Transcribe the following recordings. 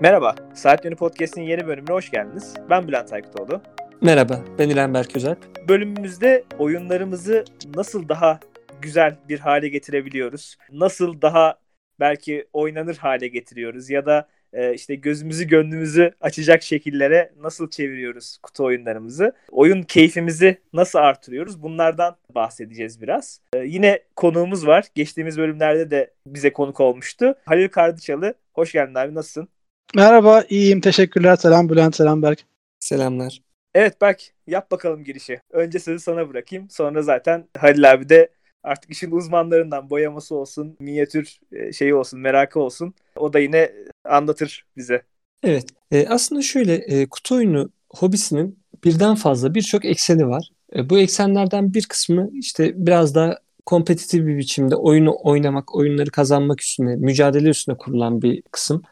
Merhaba, Saat Yönü Podcast'in yeni bölümüne hoş geldiniz. Ben Bülent Aykıtoğlu. Merhaba, ben İlhan Berk Özel. Bölümümüzde oyunlarımızı nasıl daha güzel bir hale getirebiliyoruz? Nasıl daha belki oynanır hale getiriyoruz? Ya da e, işte gözümüzü gönlümüzü açacak şekillere nasıl çeviriyoruz kutu oyunlarımızı? Oyun keyfimizi nasıl artırıyoruz? Bunlardan bahsedeceğiz biraz. E, yine konuğumuz var. Geçtiğimiz bölümlerde de bize konuk olmuştu. Halil Kardıçalı. Hoş geldin abi, nasılsın? Merhaba, iyiyim. Teşekkürler. Selam Bülent, selam Berk. Selamlar. Evet Berk, yap bakalım girişi. Önce sözü sana bırakayım. Sonra zaten Halil abi de artık işin uzmanlarından boyaması olsun, minyatür e, şeyi olsun, merakı olsun. O da yine anlatır bize. Evet, e, aslında şöyle e, kutu oyunu hobisinin birden fazla birçok ekseni var. E, bu eksenlerden bir kısmı işte biraz daha kompetitif bir biçimde oyunu oynamak, oyunları kazanmak üstüne, mücadele üstüne kurulan bir kısım.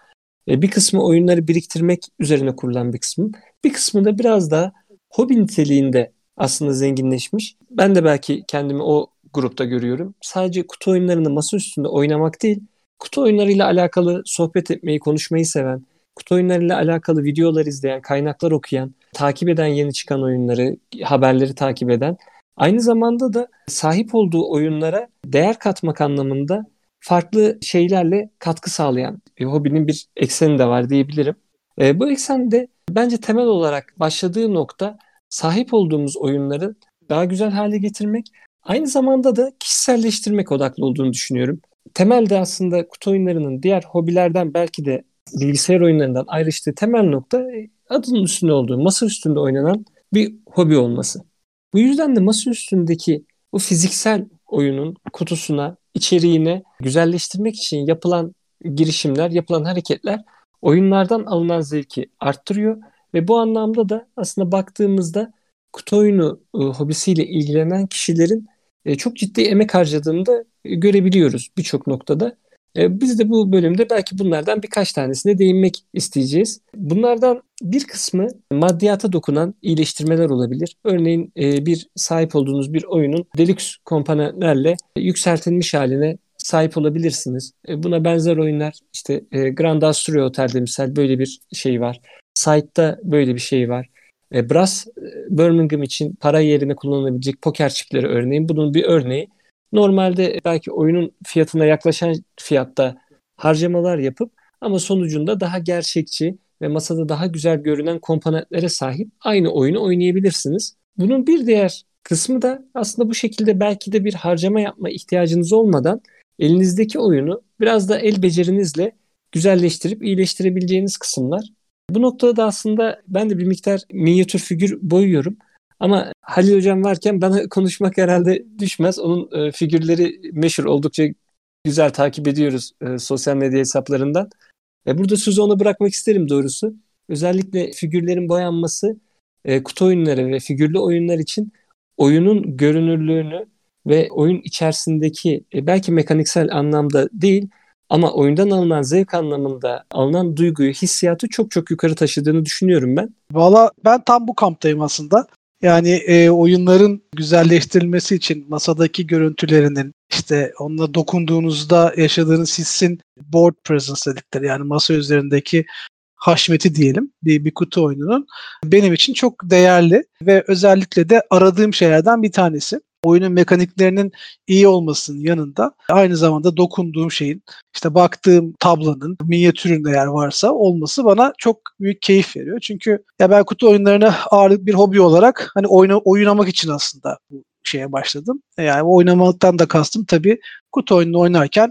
E, bir kısmı oyunları biriktirmek üzerine kurulan bir kısmı. Bir kısmı da biraz daha hobi niteliğinde aslında zenginleşmiş. Ben de belki kendimi o grupta görüyorum. Sadece kutu oyunlarını masa üstünde oynamak değil, kutu oyunlarıyla alakalı sohbet etmeyi, konuşmayı seven, kutu oyunlarıyla alakalı videolar izleyen, kaynaklar okuyan, takip eden yeni çıkan oyunları, haberleri takip eden, aynı zamanda da sahip olduğu oyunlara değer katmak anlamında farklı şeylerle katkı sağlayan bir hobinin bir ekseni de var diyebilirim. E, bu eksende bence temel olarak başladığı nokta sahip olduğumuz oyunları daha güzel hale getirmek, aynı zamanda da kişiselleştirmek odaklı olduğunu düşünüyorum. Temelde aslında kutu oyunlarının diğer hobilerden belki de bilgisayar oyunlarından ayrıştığı temel nokta e, adının üstünde olduğu, masa üstünde oynanan bir hobi olması. Bu yüzden de masa üstündeki o fiziksel oyunun kutusuna içeriğini güzelleştirmek için yapılan girişimler, yapılan hareketler oyunlardan alınan zevki arttırıyor ve bu anlamda da aslında baktığımızda kutu oyunu e, hobisiyle ilgilenen kişilerin e, çok ciddi emek harcadığını da görebiliyoruz birçok noktada. E, biz de bu bölümde belki bunlardan birkaç tanesine değinmek isteyeceğiz. Bunlardan bir kısmı maddiyata dokunan iyileştirmeler olabilir. Örneğin e, bir sahip olduğunuz bir oyunun deluxe komponentlerle yükseltilmiş haline sahip olabilirsiniz. E, buna benzer oyunlar işte Grand Astoria Otel'de misal böyle bir şey var. Site'da böyle bir şey var. Brass Birmingham için para yerine kullanılabilecek poker çipleri örneğin bunun bir örneği. Normalde belki oyunun fiyatına yaklaşan fiyatta harcamalar yapıp ama sonucunda daha gerçekçi ve masada daha güzel görünen komponentlere sahip aynı oyunu oynayabilirsiniz. Bunun bir diğer kısmı da aslında bu şekilde belki de bir harcama yapma ihtiyacınız olmadan elinizdeki oyunu biraz da el becerinizle güzelleştirip iyileştirebileceğiniz kısımlar. Bu noktada da aslında ben de bir miktar minyatür figür boyuyorum. Ama Halil Hocam varken bana konuşmak herhalde düşmez. Onun e, figürleri meşhur oldukça güzel takip ediyoruz e, sosyal medya hesaplarından. E, burada sözü ona bırakmak isterim doğrusu. Özellikle figürlerin boyanması e, kutu oyunları ve figürlü oyunlar için oyunun görünürlüğünü ve oyun içerisindeki e, belki mekaniksel anlamda değil ama oyundan alınan zevk anlamında alınan duyguyu, hissiyatı çok çok yukarı taşıdığını düşünüyorum ben. Valla ben tam bu kamptayım aslında. Yani e, oyunların güzelleştirilmesi için masadaki görüntülerinin işte onunla dokunduğunuzda yaşadığınız hissin board presence dedikleri yani masa üzerindeki haşmeti diyelim bir, bir kutu oyununun benim için çok değerli ve özellikle de aradığım şeylerden bir tanesi oyunun mekaniklerinin iyi olmasının yanında aynı zamanda dokunduğum şeyin işte baktığım tablonun minyatürün eğer varsa olması bana çok büyük keyif veriyor. Çünkü ya ben kutu oyunlarını ağırlık bir hobi olarak hani oyna, oynamak için aslında bu şeye başladım. Yani oynamaktan da kastım tabii kutu oyununu oynarken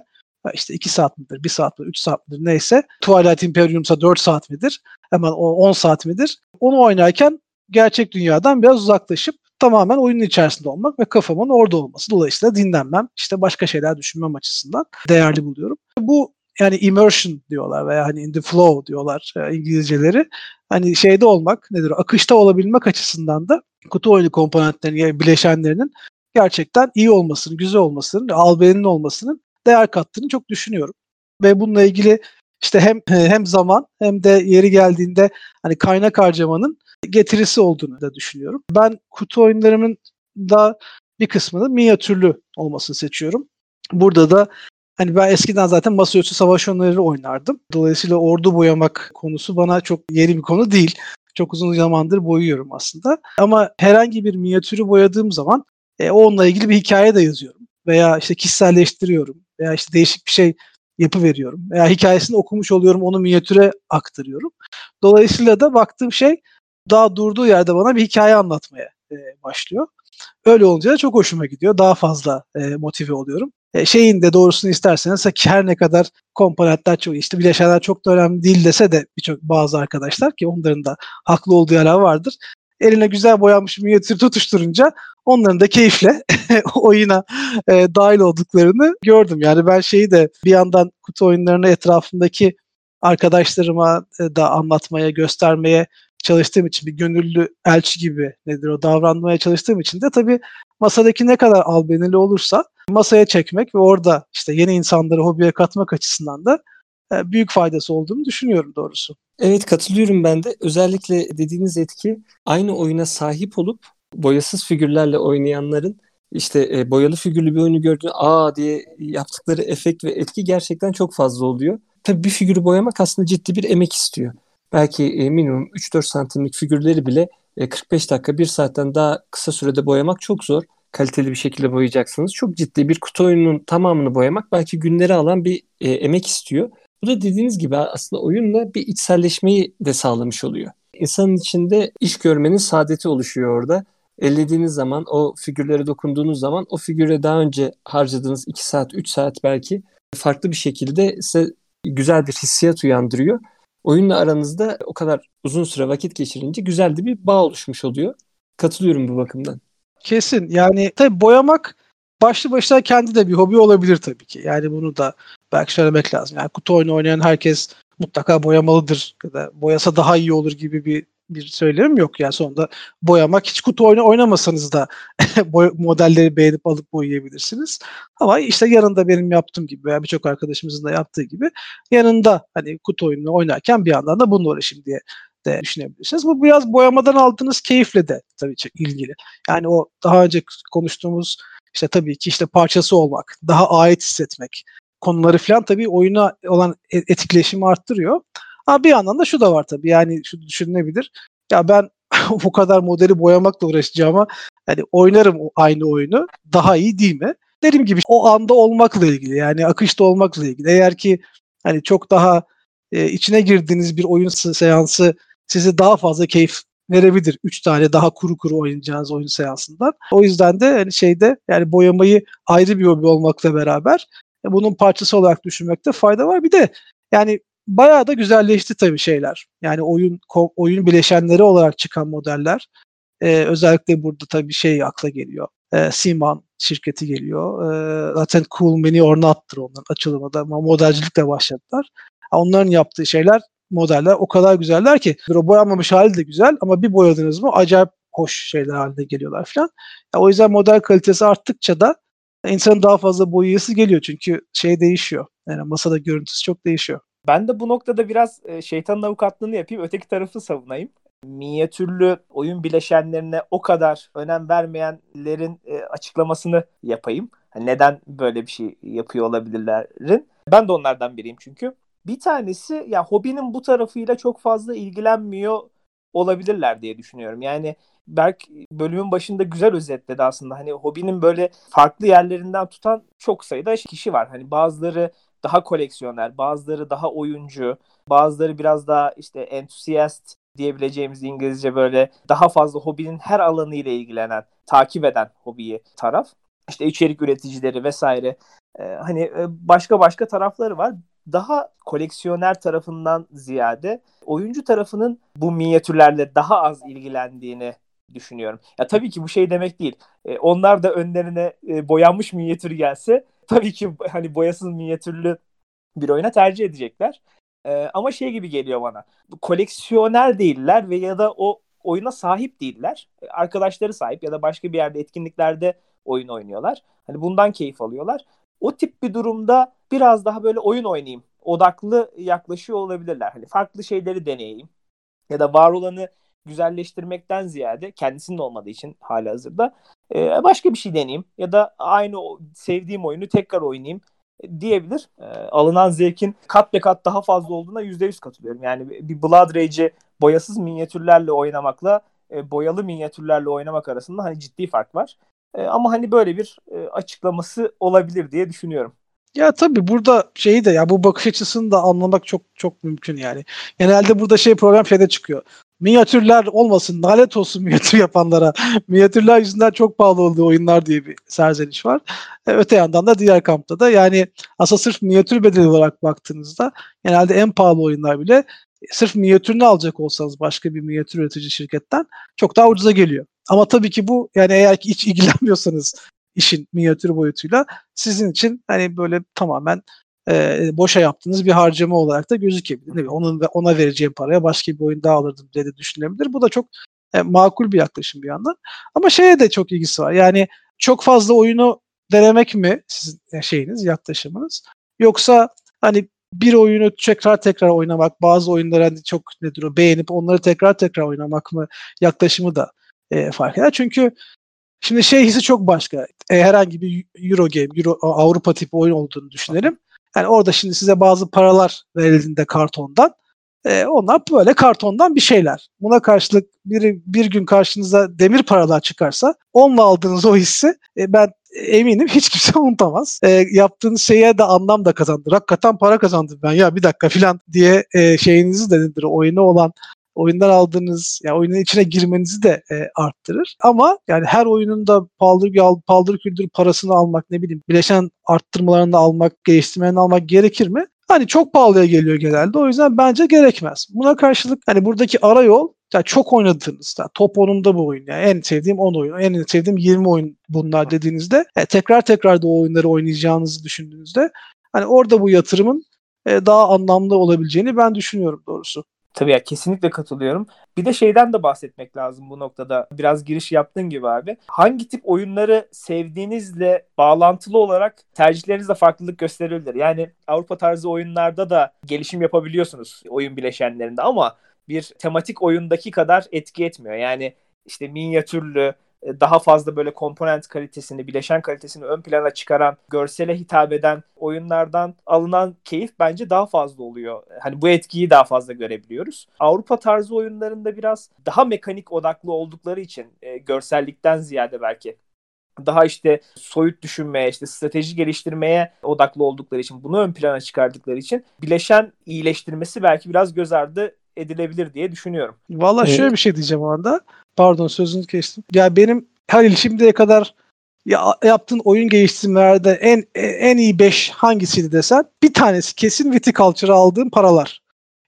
işte 2 saat midir, 1 saat midir, 3 saat midir neyse. Twilight Imperium'sa 4 saat midir, hemen 10 saat midir. Onu oynarken gerçek dünyadan biraz uzaklaşıp tamamen oyunun içerisinde olmak ve kafamın orada olması. Dolayısıyla dinlenmem, işte başka şeyler düşünmem açısından değerli buluyorum. Bu yani immersion diyorlar veya hani in the flow diyorlar e, İngilizceleri. Hani şeyde olmak nedir? Akışta olabilmek açısından da kutu oyunu komponentlerinin yani bileşenlerinin gerçekten iyi olmasının, güzel olmasının, albeninin olmasının değer kattığını çok düşünüyorum. Ve bununla ilgili işte hem hem zaman hem de yeri geldiğinde hani kaynak harcamanın getirisi olduğunu da düşünüyorum. Ben kutu oyunlarımın da bir kısmını minyatürlü olmasını seçiyorum. Burada da Hani ben eskiden zaten masaüstü savaş oyunları oynardım. Dolayısıyla ordu boyamak konusu bana çok yeni bir konu değil. Çok uzun zamandır boyuyorum aslında. Ama herhangi bir minyatürü boyadığım zaman e, onunla ilgili bir hikaye de yazıyorum. Veya işte kişiselleştiriyorum. Veya işte değişik bir şey yapı veriyorum. Veya hikayesini okumuş oluyorum, onu minyatüre aktarıyorum. Dolayısıyla da baktığım şey daha durduğu yerde bana bir hikaye anlatmaya e, başlıyor. Öyle olunca da çok hoşuma gidiyor. Daha fazla e, motive oluyorum. E, şeyin de doğrusunu isterseniz her ne kadar komponentler çok işte bileşenler çok da önemli değil dese de birçok bazı arkadaşlar ki onların da haklı olduğu yerler vardır. Eline güzel boyanmış minyatür tutuşturunca onların da keyifle oyuna e, dahil olduklarını gördüm. Yani ben şeyi de bir yandan kutu oyunlarını etrafındaki arkadaşlarıma e, da anlatmaya, göstermeye çalıştığım için bir gönüllü elçi gibi nedir o davranmaya çalıştığım için de tabii masadaki ne kadar albenili olursa masaya çekmek ve orada işte yeni insanları hobiye katmak açısından da e, büyük faydası olduğunu düşünüyorum doğrusu. Evet katılıyorum ben de. Özellikle dediğiniz etki aynı oyuna sahip olup boyasız figürlerle oynayanların işte e, boyalı figürlü bir oyunu gördüğünde aa diye yaptıkları efekt ve etki gerçekten çok fazla oluyor. Tabii bir figürü boyamak aslında ciddi bir emek istiyor. Belki e, minimum 3-4 santimlik figürleri bile e, 45 dakika 1 saatten daha kısa sürede boyamak çok zor. Kaliteli bir şekilde boyayacaksınız. Çok ciddi bir kutu oyununun tamamını boyamak belki günleri alan bir e, emek istiyor. Bu da dediğiniz gibi aslında oyunla bir içselleşmeyi de sağlamış oluyor. İnsanın içinde iş görmenin saadeti oluşuyor orada. Ellediğiniz zaman, o figürlere dokunduğunuz zaman o figüre daha önce harcadığınız 2 saat, 3 saat belki farklı bir şekilde size güzel bir hissiyat uyandırıyor. Oyunla aranızda o kadar uzun süre vakit geçirince güzel de bir bağ oluşmuş oluyor. Katılıyorum bu bakımdan. Kesin. Yani tabii boyamak başlı başına kendi de bir hobi olabilir tabii ki. Yani bunu da belki söylemek lazım. Yani kutu oyunu oynayan herkes mutlaka boyamalıdır ya da boyasa daha iyi olur gibi bir bir söylemim yok. Yani sonunda boyamak hiç kutu oyunu oynamasanız da modelleri beğenip alıp boyayabilirsiniz. Ama işte yanında benim yaptığım gibi veya birçok arkadaşımızın da yaptığı gibi yanında hani kutu oyunu oynarken bir yandan da bununla uğraşayım diye de düşünebilirsiniz. Bu biraz boyamadan aldığınız keyifle de tabii ki ilgili. Yani o daha önce konuştuğumuz işte tabii ki işte parçası olmak, daha ait hissetmek konuları falan tabii oyuna olan e, etkileşimi arttırıyor. Ama bir yandan da şu da var tabii yani şu düşünülebilir. Ya ben bu kadar modeli boyamakla uğraşacağıma hani oynarım aynı oyunu daha iyi değil mi? Dediğim gibi o anda olmakla ilgili yani akışta olmakla ilgili. Eğer ki hani çok daha e, içine girdiğiniz bir oyun seansı size daha fazla keyif verebilir. Üç tane daha kuru kuru oynayacağınız oyun seansından. O yüzden de hani şeyde yani boyamayı ayrı bir hobi olmakla beraber e, bunun parçası olarak düşünmekte fayda var. Bir de yani bayağı da güzelleşti tabii şeyler. Yani oyun oyun bileşenleri olarak çıkan modeller. Ee, özellikle burada tabii şey akla geliyor. Ee, Siman şirketi geliyor. Ee, zaten Cool Mini or onların açılımı da modelcilikle başladılar. Onların yaptığı şeyler modeller o kadar güzeller ki o boyanmamış hali de güzel ama bir boyadınız mı acayip hoş şeyler haline geliyorlar falan. Yani o yüzden model kalitesi arttıkça da insanın daha fazla boyayası geliyor çünkü şey değişiyor. Yani masada görüntüsü çok değişiyor. Ben de bu noktada biraz e, şeytanın avukatlığını yapayım, öteki tarafı savunayım. Minyatürlü oyun bileşenlerine o kadar önem vermeyenlerin e, açıklamasını yapayım. Hani neden böyle bir şey yapıyor olabilirlerin? Ben de onlardan biriyim çünkü. Bir tanesi ya hobinin bu tarafıyla çok fazla ilgilenmiyor olabilirler diye düşünüyorum. Yani Berk bölümün başında güzel özetledi aslında. Hani hobinin böyle farklı yerlerinden tutan çok sayıda kişi var. Hani bazıları daha koleksiyoner, bazıları daha oyuncu, bazıları biraz daha işte enthusiast diyebileceğimiz İngilizce böyle daha fazla hobinin her alanı ile ilgilenen, takip eden hobiyi taraf. İşte içerik üreticileri vesaire. Ee, hani e, başka başka tarafları var. Daha koleksiyoner tarafından ziyade oyuncu tarafının bu minyatürlerle daha az ilgilendiğini düşünüyorum. Ya tabii ki bu şey demek değil. E, onlar da önlerine e, boyanmış minyatür gelse tabii ki hani boyasız minyatürlü bir oyuna tercih edecekler. E, ama şey gibi geliyor bana. Koleksiyoner değiller ve ya da o oyuna sahip değiller. Arkadaşları sahip ya da başka bir yerde etkinliklerde oyun oynuyorlar. Hani bundan keyif alıyorlar. O tip bir durumda biraz daha böyle oyun oynayayım odaklı yaklaşıyor olabilirler. Hani farklı şeyleri deneyeyim ya da var olanı güzelleştirmekten ziyade kendisinin olmadığı için hala hazırda e, başka bir şey deneyeyim ya da aynı sevdiğim oyunu tekrar oynayayım diyebilir. E, alınan zevkin kat be kat daha fazla olduğuna %100 katılıyorum. Yani bir Blood Rage'i boyasız minyatürlerle oynamakla e, boyalı minyatürlerle oynamak arasında hani ciddi fark var. E, ama hani böyle bir e, açıklaması olabilir diye düşünüyorum. Ya tabii burada şeyi de ya bu bakış açısını da anlamak çok çok mümkün yani. Genelde burada şey program şeyde çıkıyor. Minyatürler olmasın, lanet olsun minyatür yapanlara. minyatürler yüzünden çok pahalı olduğu oyunlar diye bir serzeniş var. E, öte yandan da diğer kampta da yani aslında sırf minyatür bedeli olarak baktığınızda genelde en pahalı oyunlar bile sırf minyatürünü alacak olsanız başka bir minyatür üretici şirketten çok daha ucuza geliyor. Ama tabii ki bu yani eğer ki hiç ilgilenmiyorsanız işin minyatür boyutuyla sizin için hani böyle tamamen e, boşa yaptığınız bir harcama olarak da gözükebilir. Değil mi? Onun ona vereceğim paraya başka bir oyun daha alırdım diye de düşünülebilir. Bu da çok e, makul bir yaklaşım bir yandan. Ama şeye de çok ilgisi var. Yani çok fazla oyunu denemek mi sizin şeyiniz, yaklaşımınız? Yoksa hani bir oyunu tekrar tekrar oynamak, bazı oyunları hani çok nedir o beğenip onları tekrar tekrar oynamak mı yaklaşımı da e, fark eder. Çünkü şimdi şey hissi çok başka. E, herhangi bir Euro game, Euro, Avrupa tipi oyun olduğunu düşünelim. Yani orada şimdi size bazı paralar verildiğinde kartondan e, onlar böyle kartondan bir şeyler. Buna karşılık bir, bir gün karşınıza demir paralar çıkarsa onunla aldığınız o hissi e, ben eminim hiç kimse unutamaz. E, yaptığınız şeye de anlam da kazandır. Hakikaten para kazandım ben ya bir dakika filan diye e, şeyinizi de nedir olan oyundan aldığınız yani oyunun içine girmenizi de e, arttırır. Ama yani her oyunun da paldır, paldır küldür parasını almak ne bileyim bileşen arttırmalarını almak, geliştirmelerini almak gerekir mi? Hani çok pahalıya geliyor genelde. O yüzden bence gerekmez. Buna karşılık hani buradaki ara yol yani çok oynadığınız yani top 10'unda bu oyun yani en sevdiğim 10 oyun, en sevdiğim 20 oyun bunlar dediğinizde yani tekrar tekrar da o oyunları oynayacağınızı düşündüğünüzde hani orada bu yatırımın e, daha anlamlı olabileceğini ben düşünüyorum doğrusu. Tabii ya kesinlikle katılıyorum. Bir de şeyden de bahsetmek lazım bu noktada. Biraz giriş yaptığın gibi abi. Hangi tip oyunları sevdiğinizle bağlantılı olarak tercihlerinizde farklılık gösterebilir. Yani Avrupa tarzı oyunlarda da gelişim yapabiliyorsunuz oyun bileşenlerinde ama bir tematik oyundaki kadar etki etmiyor. Yani işte minyatürlü, daha fazla böyle komponent kalitesini, bileşen kalitesini ön plana çıkaran, görsele hitap eden oyunlardan alınan keyif bence daha fazla oluyor. Hani bu etkiyi daha fazla görebiliyoruz. Avrupa tarzı oyunlarında biraz daha mekanik odaklı oldukları için e, görsellikten ziyade belki daha işte soyut düşünmeye, işte strateji geliştirmeye odaklı oldukları için, bunu ön plana çıkardıkları için bileşen iyileştirmesi belki biraz göz ardı edilebilir diye düşünüyorum. Valla şöyle evet. bir şey diyeceğim o anda. Pardon sözünü kestim. Ya benim Halil şimdiye kadar ya, yaptığın oyun geliştirmelerde en en iyi 5 hangisiydi desen bir tanesi kesin Viticulture'a aldığım paralar.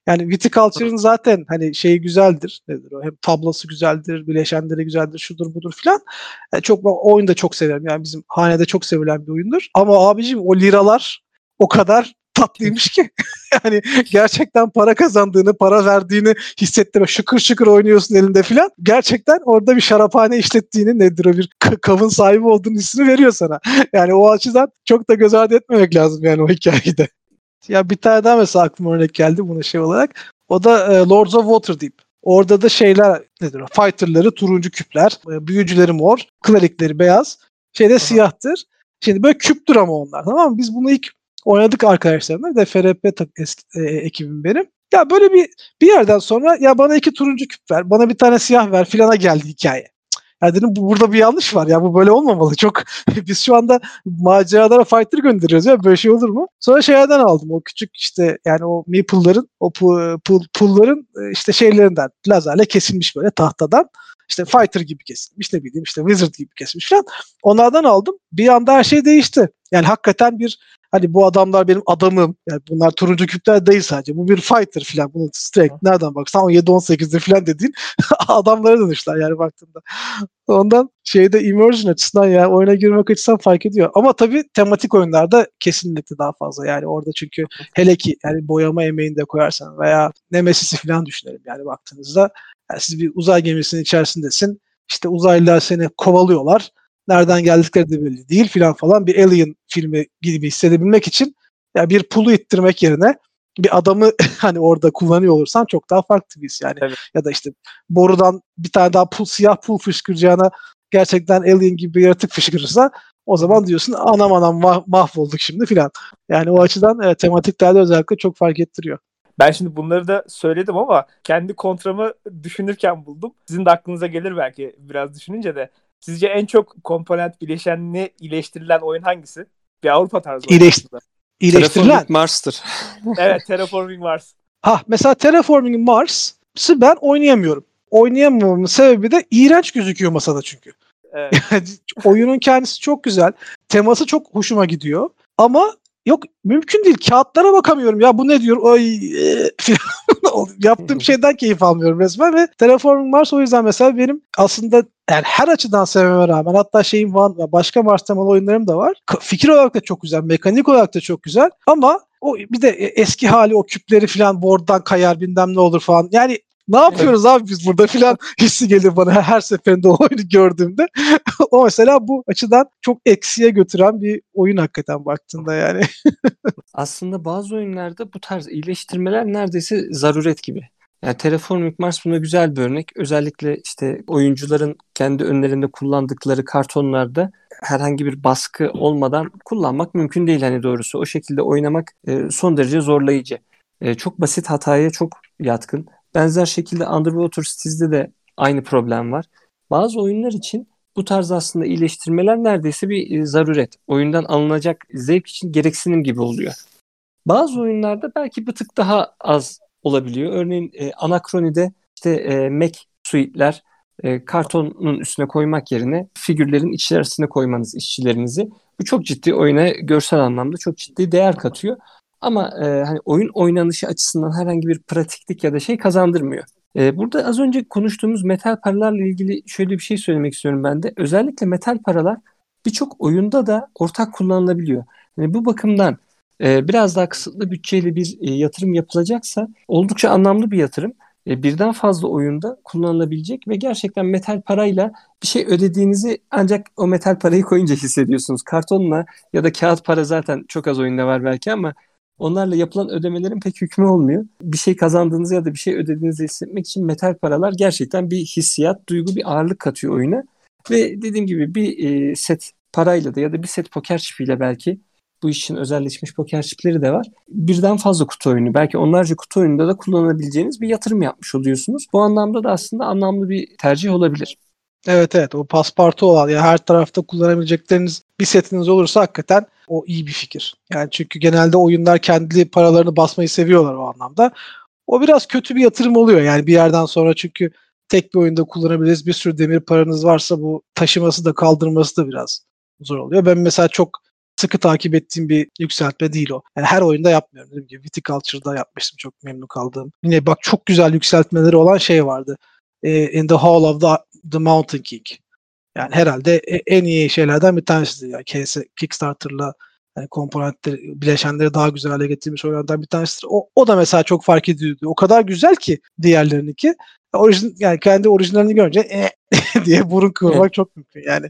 Yani Viticulture'ın zaten hani şeyi güzeldir. Nedir o? Hem tablosu güzeldir, bileşenleri güzeldir, şudur budur filan. Yani çok o oyunu da çok severim. Yani bizim hanede çok sevilen bir oyundur. Ama abicim o liralar o kadar tatlıymış ki. yani gerçekten para kazandığını, para verdiğini hissettirme. Şıkır şıkır oynuyorsun elinde filan. Gerçekten orada bir şaraphane işlettiğini nedir o bir kavun sahibi olduğunu hissini veriyor sana. Yani o açıdan çok da göz ardı etmemek lazım yani o hikayede. Ya bir tane daha mesela aklıma örnek geldi buna şey olarak. O da e, Lords of Waterdeep. Orada da şeyler nedir o? Fighter'ları turuncu küpler, e, büyücüleri mor, klerikleri beyaz, şeyde siyahtır. Şimdi böyle küptür ama onlar tamam mı? Biz bunu ilk oynadık arkadaşlarımla. De FRP eski, e, ekibim benim. Ya böyle bir bir yerden sonra ya bana iki turuncu küp ver, bana bir tane siyah ver filana geldi hikaye. Ya dedim bu, burada bir yanlış var ya bu böyle olmamalı. Çok biz şu anda maceralara fighter gönderiyoruz ya böyle şey olur mu? Sonra şeylerden aldım o küçük işte yani o meeple'ların o pulların e, işte şeylerinden lazerle kesilmiş böyle tahtadan işte fighter gibi kesilmiş ne bileyim işte wizard gibi kesilmiş falan. Onlardan aldım. Bir anda her şey değişti. Yani hakikaten bir hani bu adamlar benim adamım. Yani bunlar turuncu küpler değil sadece. Bu bir fighter falan. Bunu strike nereden baksan 17-18'de falan dediğin adamlara dönüşler yani baktığında. Ondan şeyde immersion açısından yani oyuna girmek açısından fark ediyor. Ama tabii tematik oyunlarda kesinlikle daha fazla. Yani orada çünkü hele ki yani boyama emeğini de koyarsan veya Nemesis'i falan düşünelim yani baktığınızda. Yani siz bir uzay gemisinin içerisindesin. İşte uzaylılar seni kovalıyorlar nereden geldikleri de belli değil filan falan bir Alien filmi gibi hissedebilmek için ya bir pulu ittirmek yerine bir adamı hani orada kullanıyor olursan çok daha farklı bir his yani. Evet. Ya da işte borudan bir tane daha pul siyah pul fışkıracağına gerçekten alien gibi bir yaratık fışkırırsa o zaman diyorsun anam anam mah- mahvolduk şimdi filan. Yani o açıdan evet, tematiklerde özellikle çok fark ettiriyor. Ben şimdi bunları da söyledim ama kendi kontramı düşünürken buldum. Sizin de aklınıza gelir belki biraz düşününce de. Sizce en çok komponent bileşenli iyileştirilen oyun hangisi? Bir Avrupa tarzı oyun İyileş- aslında. İyileştirilen. Terraforming Mars'tır. Evet Terraforming Mars. Ha mesela Terraforming Mars'ı ben oynayamıyorum. Oynayamamamın sebebi de iğrenç gözüküyor masada çünkü. Evet. Oyunun kendisi çok güzel. Teması çok hoşuma gidiyor. Ama yok mümkün değil. Kağıtlara bakamıyorum. Ya bu ne diyor? Ay e. Yaptığım şeyden keyif almıyorum resmen ve Terraforming Mars o yüzden mesela benim aslında yani her açıdan sevmeme rağmen hatta şeyim var başka Mars temalı oyunlarım da var. Fikir olarak da çok güzel, mekanik olarak da çok güzel ama o bir de e, eski hali o küpleri falan board'dan kayar bilmem ne olur falan. Yani ne yapıyoruz abi biz burada filan hissi gelir bana her seferinde o oyunu gördüğümde. o mesela bu açıdan çok eksiye götüren bir oyun hakikaten baktığında yani. Aslında bazı oyunlarda bu tarz iyileştirmeler neredeyse zaruret gibi. Yani Terraforming Mars buna güzel bir örnek. Özellikle işte oyuncuların kendi önlerinde kullandıkları kartonlarda herhangi bir baskı olmadan kullanmak mümkün değil hani doğrusu. O şekilde oynamak e, son derece zorlayıcı. E, çok basit hataya çok yatkın. Benzer şekilde Underwater Cities'de de aynı problem var. Bazı oyunlar için bu tarz aslında iyileştirmeler neredeyse bir e, zaruret. Oyundan alınacak zevk için gereksinim gibi oluyor. Bazı oyunlarda belki bir tık daha az olabiliyor. Örneğin e, Anachrony'de işte e, Mac suite'ler e, kartonun üstüne koymak yerine figürlerin içerisine koymanız işçilerinizi. Bu çok ciddi oyuna görsel anlamda çok ciddi değer katıyor. Ama e, hani oyun oynanışı açısından herhangi bir pratiklik ya da şey kazandırmıyor. E, burada az önce konuştuğumuz metal paralarla ilgili şöyle bir şey söylemek istiyorum ben de. Özellikle metal paralar birçok oyunda da ortak kullanılabiliyor. Yani bu bakımdan e, biraz daha kısıtlı bütçeyle bir e, yatırım yapılacaksa oldukça anlamlı bir yatırım. E, birden fazla oyunda kullanılabilecek ve gerçekten metal parayla bir şey ödediğinizi ancak o metal parayı koyunca hissediyorsunuz. Kartonla ya da kağıt para zaten çok az oyunda var belki ama onlarla yapılan ödemelerin pek hükmü olmuyor. Bir şey kazandığınızı ya da bir şey ödediğinizi hissetmek için metal paralar gerçekten bir hissiyat, duygu, bir ağırlık katıyor oyuna. Ve dediğim gibi bir e, set parayla da ya da bir set poker çipiyle belki bu işin özelleşmiş poker çipleri de var. Birden fazla kutu oyunu, belki onlarca kutu oyununda da kullanabileceğiniz bir yatırım yapmış oluyorsunuz. Bu anlamda da aslında anlamlı bir tercih olabilir. Evet evet o paspartu olan ya her tarafta kullanabilecekleriniz bir setiniz olursa hakikaten o iyi bir fikir. Yani çünkü genelde oyunlar kendi paralarını basmayı seviyorlar o anlamda. O biraz kötü bir yatırım oluyor yani bir yerden sonra çünkü tek bir oyunda kullanabiliriz. Bir sürü demir paranız varsa bu taşıması da kaldırması da biraz zor oluyor. Ben mesela çok sıkı takip ettiğim bir yükseltme değil o. Yani her oyunda yapmıyorum. Dediğim gibi Viticulture'da yapmıştım çok memnun kaldığım. Yine bak çok güzel yükseltmeleri olan şey vardı. In the Hall of the, the Mountain King. Yani herhalde en iyi şeylerden bir tanesidir. Yani Kickstarter'la yani komponentleri, bileşenleri daha güzel hale getirmiş oyunlardan bir tanesidir. O, o da mesela çok fark ediyordu. O kadar güzel ki diğerlerininki. Orijin, yani kendi orijinalini görünce e, diye burun kıvırmak evet. çok mümkün yani.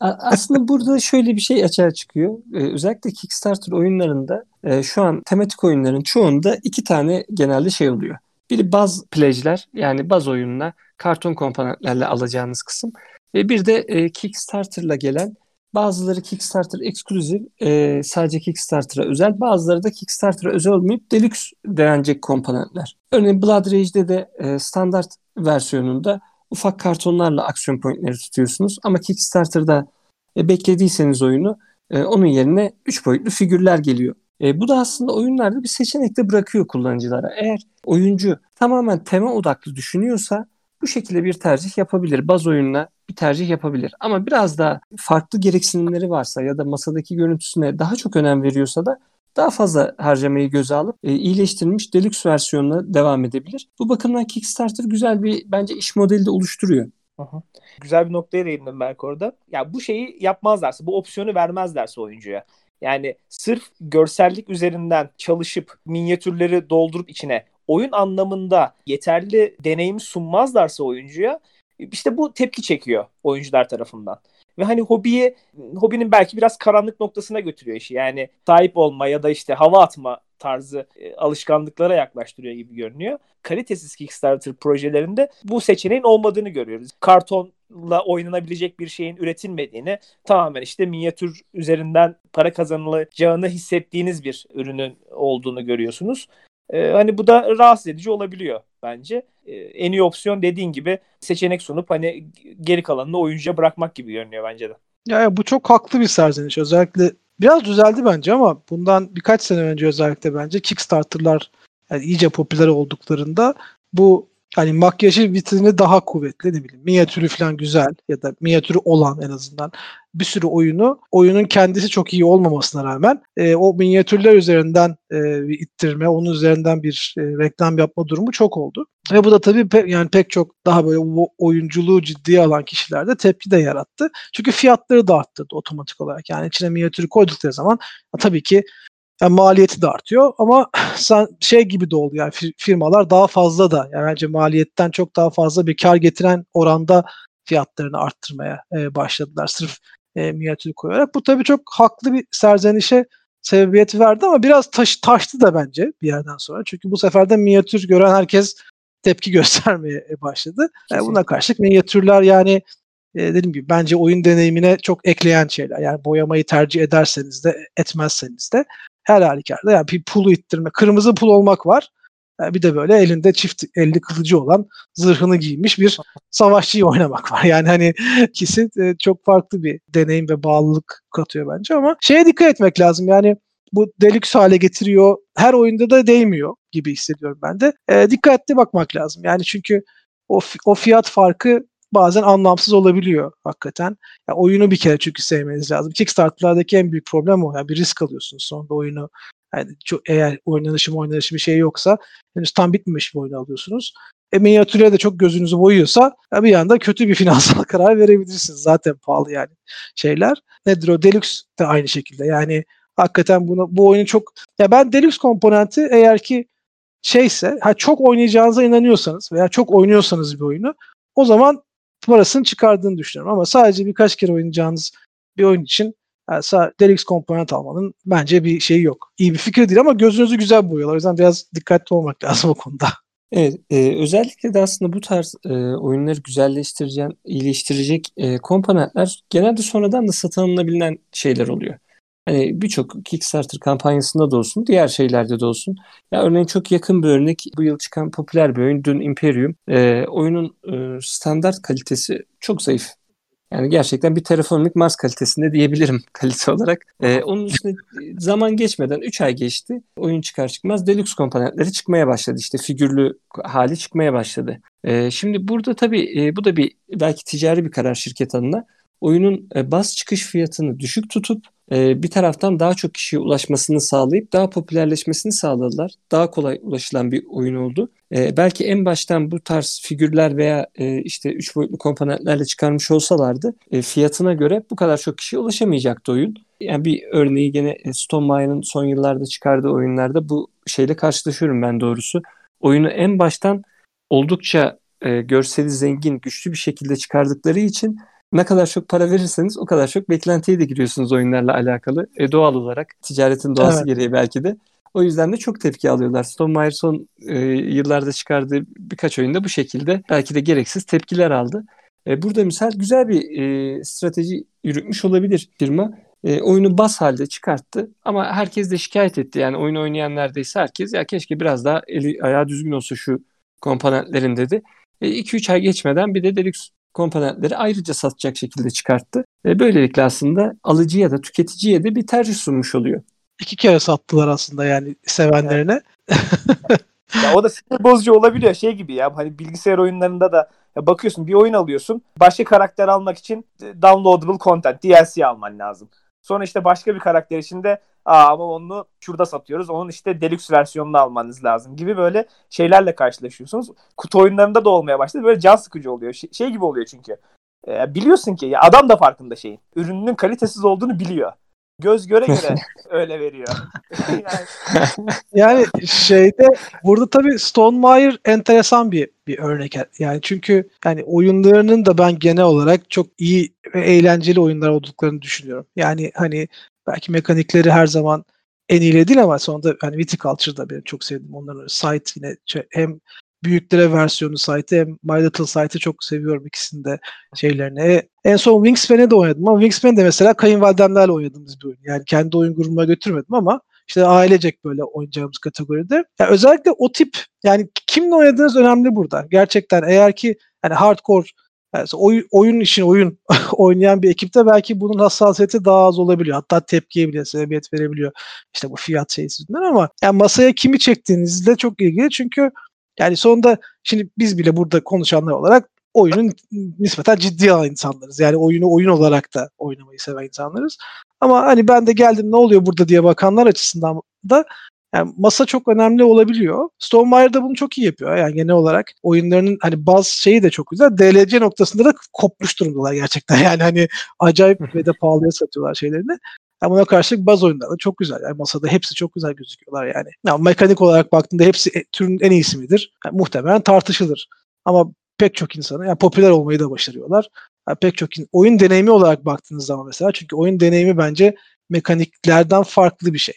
Aslında burada şöyle bir şey açığa çıkıyor. Ee, özellikle Kickstarter oyunlarında e, şu an tematik oyunların çoğunda iki tane genelde şey oluyor. Biri baz pledge'ler yani baz oyununa karton komponentlerle alacağınız kısım. Ve bir de e, Kickstarter'la gelen bazıları Kickstarter eksklusif e, sadece Kickstarter'a özel bazıları da Kickstarter'a özel olmayıp deluxe denecek komponentler. Örneğin Blood Rage'de de e, standart versiyonunda ufak kartonlarla aksiyon pointleri tutuyorsunuz. Ama Kickstarter'da e, beklediyseniz oyunu e, onun yerine 3 boyutlu figürler geliyor. E, bu da aslında oyunlarda bir seçenek de bırakıyor kullanıcılara. Eğer oyuncu tamamen tema odaklı düşünüyorsa bu şekilde bir tercih yapabilir. Baz oyununa bir tercih yapabilir. Ama biraz daha farklı gereksinimleri varsa ya da masadaki görüntüsüne daha çok önem veriyorsa da daha fazla harcamayı göze alıp e, iyileştirilmiş deluxe versiyonuna devam edebilir. Bu bakımdan Kickstarter güzel bir bence iş modeli de oluşturuyor. Aha. Güzel bir noktaya değindim belki orada. Ya bu şeyi yapmazlarsa, bu opsiyonu vermezlerse oyuncuya. Yani sırf görsellik üzerinden çalışıp minyatürleri doldurup içine oyun anlamında yeterli deneyim sunmazlarsa oyuncuya işte bu tepki çekiyor oyuncular tarafından. Ve hani hobiyi, hobinin belki biraz karanlık noktasına götürüyor işi. Yani sahip olma ya da işte hava atma tarzı e, alışkanlıklara yaklaştırıyor gibi görünüyor. Kalitesiz Kickstarter projelerinde bu seçeneğin olmadığını görüyoruz. Kartonla oynanabilecek bir şeyin üretilmediğini, tamamen işte minyatür üzerinden para kazanılacağını hissettiğiniz bir ürünün olduğunu görüyorsunuz. Ee, hani bu da rahatsız edici olabiliyor bence. Ee, en iyi opsiyon dediğin gibi seçenek sunup hani geri kalanını oyuncuya bırakmak gibi görünüyor bence de. Ya bu çok haklı bir serzeniş. Özellikle biraz düzeldi bence ama bundan birkaç sene önce özellikle bence Kickstarter'lar yani iyice popüler olduklarında bu hani makyajı vitrini daha kuvvetli ne bileyim minyatürü falan güzel ya da minyatürü olan en azından bir sürü oyunu oyunun kendisi çok iyi olmamasına rağmen e, o minyatürler üzerinden e, bir ittirme onun üzerinden bir e, reklam yapma durumu çok oldu. Ve bu da tabii pe- yani pek çok daha böyle oyunculuğu ciddiye alan kişilerde tepki de yarattı. Çünkü fiyatları da arttırdı otomatik olarak. Yani içine minyatürü koydukları zaman tabii ki yani maliyeti de artıyor ama sen şey gibi de oldu yani firmalar daha fazla da yani bence maliyetten çok daha fazla bir kar getiren oranda fiyatlarını arttırmaya e, başladılar sırf e, minyatür koyarak. Bu tabii çok haklı bir serzenişe sebebiyet verdi ama biraz taş, taştı da bence bir yerden sonra. Çünkü bu sefer de minyatür gören herkes tepki göstermeye başladı. E, buna karşılık minyatürler yani e, dediğim gibi bence oyun deneyimine çok ekleyen şeyler. Yani boyamayı tercih ederseniz de etmezseniz de her halükarda yani bir pulu ittirme. Kırmızı pul olmak var. Yani bir de böyle elinde çift elli kılıcı olan zırhını giymiş bir savaşçıyı oynamak var. Yani hani ikisi çok farklı bir deneyim ve bağlılık katıyor bence ama şeye dikkat etmek lazım. Yani bu deluxe hale getiriyor. Her oyunda da değmiyor gibi hissediyorum ben de. E, dikkatli bakmak lazım. Yani çünkü o, o fiyat farkı bazen anlamsız olabiliyor hakikaten. Yani oyunu bir kere çünkü sevmeniz lazım. Kickstarter'lardaki en büyük problem o. Yani bir risk alıyorsunuz sonunda oyunu. Yani çok, eğer oynanışı oynanışı bir şey yoksa henüz tam bitmemiş bir oyunu alıyorsunuz. E minyatüre de çok gözünüzü boyuyorsa bir anda kötü bir finansal karar verebilirsiniz. Zaten pahalı yani şeyler. Nedir o? Deluxe de aynı şekilde. Yani hakikaten bunu bu oyunu çok ya ben Deluxe komponenti eğer ki şeyse ha çok oynayacağınıza inanıyorsanız veya çok oynuyorsanız bir oyunu o zaman parasını çıkardığını düşünüyorum. Ama sadece birkaç kere oynayacağınız bir oyun için yani Deluxe komponent almanın bence bir şeyi yok. İyi bir fikir değil ama gözünüzü güzel boyuyorlar. O yüzden biraz dikkatli olmak lazım o konuda. Evet, e, özellikle de aslında bu tarz e, oyunları güzelleştireceğin, iyileştirecek e, komponentler genelde sonradan da satın alınabilen şeyler oluyor. Hani birçok Kickstarter kampanyasında da olsun, diğer şeylerde de olsun. Ya örneğin çok yakın bir örnek bu yıl çıkan popüler bir oyun Dune Imperium. E, oyunun e, standart kalitesi çok zayıf. Yani gerçekten bir terraforming Mars kalitesinde diyebilirim kalite olarak. Ee, onun üstüne zaman geçmeden 3 ay geçti. Oyun çıkar çıkmaz deluxe komponentleri çıkmaya başladı. İşte figürlü hali çıkmaya başladı. Ee, şimdi burada tabii e, bu da bir belki ticari bir karar şirket adına. Oyunun e, bas çıkış fiyatını düşük tutup e, bir taraftan daha çok kişiye ulaşmasını sağlayıp daha popülerleşmesini sağladılar. Daha kolay ulaşılan bir oyun oldu. E, belki en baştan bu tarz figürler veya e, işte üç boyutlu komponentlerle çıkarmış olsalardı e, fiyatına göre bu kadar çok kişiye ulaşamayacaktı oyun. Yani bir örneği gene e, Stonemaier'ın son yıllarda çıkardığı oyunlarda bu şeyle karşılaşıyorum ben doğrusu. Oyunu en baştan oldukça e, görseli zengin, güçlü bir şekilde çıkardıkları için ne kadar çok para verirseniz o kadar çok beklentiye de giriyorsunuz oyunlarla alakalı. E, doğal olarak ticaretin doğası evet. gereği belki de. O yüzden de çok tepki alıyorlar. Stonemaier son e, yıllarda çıkardığı birkaç oyunda bu şekilde belki de gereksiz tepkiler aldı. E, burada misal güzel bir e, strateji yürütmüş olabilir firma. E, oyunu bas halde çıkarttı ama herkes de şikayet etti. Yani oyunu oynayan neredeyse herkes ya keşke biraz daha eli ayağı düzgün olsa şu komponentlerin dedi. 2-3 e, ay geçmeden bir de Deluxe komponentleri ayrıca satacak şekilde çıkarttı. Ve böylelikle aslında alıcıya da tüketiciye de bir tercih sunmuş oluyor. İki kere sattılar aslında yani sevenlerine. ya o da sinir bozucu olabiliyor şey gibi ya hani bilgisayar oyunlarında da ya bakıyorsun bir oyun alıyorsun başka karakter almak için downloadable content DLC alman lazım. Sonra işte başka bir karakter için de Aa, ama onu şurada satıyoruz. Onun işte deluxe versiyonunu almanız lazım gibi böyle şeylerle karşılaşıyorsunuz. Kutu oyunlarında da olmaya başladı. Böyle can sıkıcı oluyor. Şey, şey gibi oluyor çünkü. Ee, biliyorsun ki ya adam da farkında şeyin. Ürününün kalitesiz olduğunu biliyor. Göz göre göre öyle veriyor. yani. yani şeyde burada tabii Stonemaier enteresan bir bir örnek. Yani çünkü yani oyunlarının da ben genel olarak çok iyi ve eğlenceli oyunlar olduklarını düşünüyorum. Yani hani belki mekanikleri her zaman en iyileri değil ama sonunda hani Viticulture'da benim çok sevdiğim onların site yine hem büyüklere versiyonu site'ı hem My Little Site'ı çok seviyorum ikisini de şeylerini. En son Wingspan'e de oynadım ama Wingspan'de mesela kayınvalidemlerle oynadığımız bir oyun. Yani kendi oyun grubuma götürmedim ama işte ailecek böyle oynayacağımız kategoride. Yani özellikle o tip yani kimle oynadığınız önemli burada. Gerçekten eğer ki yani hardcore yani oyun, oyun için oyun oynayan bir ekipte belki bunun hassasiyeti daha az olabiliyor. Hatta tepkiye bile sebebiyet verebiliyor. İşte bu fiyat şeysinden ama yani masaya kimi çektiğinizde çok ilgili. Çünkü yani sonunda şimdi biz bile burada konuşanlar olarak oyunun nispeten ciddi alan insanlarız. Yani oyunu oyun olarak da oynamayı seven insanlarız. Ama hani ben de geldim ne oluyor burada diye bakanlar açısından da yani masa çok önemli olabiliyor. Stonemaier da bunu çok iyi yapıyor. Yani genel olarak oyunlarının hani baz şeyi de çok güzel. DLC noktasında da kopmuş durumdalar gerçekten. Yani hani acayip ve de pahalıya satıyorlar şeylerini. Yani buna karşılık baz oyunları çok güzel. Yani masada hepsi çok güzel gözüküyorlar yani. yani mekanik olarak baktığında hepsi e, türün en iyisi midir? Yani muhtemelen tartışılır. Ama pek çok insanı yani popüler olmayı da başarıyorlar. Yani pek çok in- oyun deneyimi olarak baktığınız zaman mesela çünkü oyun deneyimi bence mekaniklerden farklı bir şey.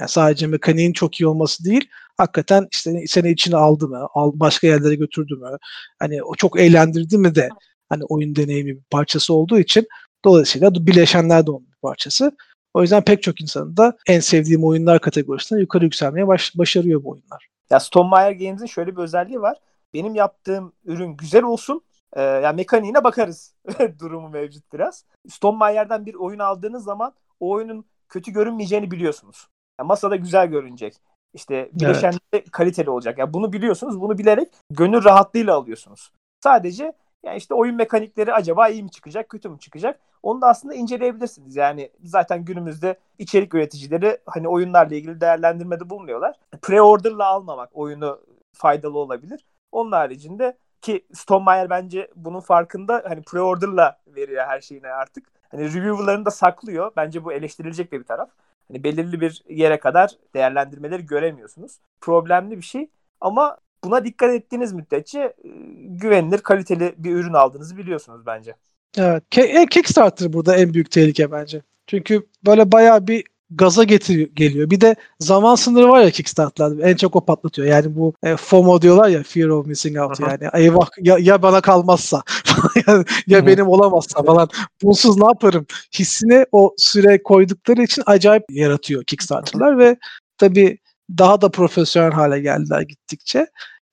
Yani sadece mekaniğin çok iyi olması değil, hakikaten işte seni içine aldı mı, al, başka yerlere götürdü mü, hani o çok eğlendirdi mi de hani oyun deneyimi bir parçası olduğu için dolayısıyla bileşenler de onun bir parçası. O yüzden pek çok insanın da en sevdiğim oyunlar kategorisinde yukarı yükselmeye baş, başarıyor bu oyunlar. Ya Stonemaier Games'in şöyle bir özelliği var. Benim yaptığım ürün güzel olsun. E, yani mekaniğine bakarız durumu mevcut biraz. Stonemeier'den bir oyun aldığınız zaman o oyunun kötü görünmeyeceğini biliyorsunuz. Yani masada güzel görünecek. İşte bileşenleri evet. kaliteli olacak. Yani bunu biliyorsunuz. Bunu bilerek gönül rahatlığıyla alıyorsunuz. Sadece yani işte oyun mekanikleri acaba iyi mi çıkacak, kötü mü çıkacak? Onu da aslında inceleyebilirsiniz. Yani zaten günümüzde içerik üreticileri hani oyunlarla ilgili değerlendirmede bulunuyorlar. Pre-order'la almamak oyunu faydalı olabilir. Onun haricinde ki Stonemaier bence bunun farkında hani pre-order'la veriyor her şeyini artık. Hani reviewer'larını da saklıyor. Bence bu eleştirilecek bir taraf. Hani belirli bir yere kadar değerlendirmeleri göremiyorsunuz. Problemli bir şey ama buna dikkat ettiğiniz müddetçe e, güvenilir, kaliteli bir ürün aldığınızı biliyorsunuz bence. Evet. E, Kickstarter burada en büyük tehlike bence. Çünkü böyle bayağı bir gaza getiriyor geliyor. Bir de zaman sınırı var ya Kickstarter'larda en çok o patlatıyor. Yani bu e, FOMO diyorlar ya Fear of Missing Out Aha. yani eyvah ya, ya bana kalmazsa ya, ya benim olamazsa falan. Bunsuz ne yaparım? Hissine o süre koydukları için acayip yaratıyor Kickstarter'lar ve tabii daha da profesyonel hale geldiler gittikçe.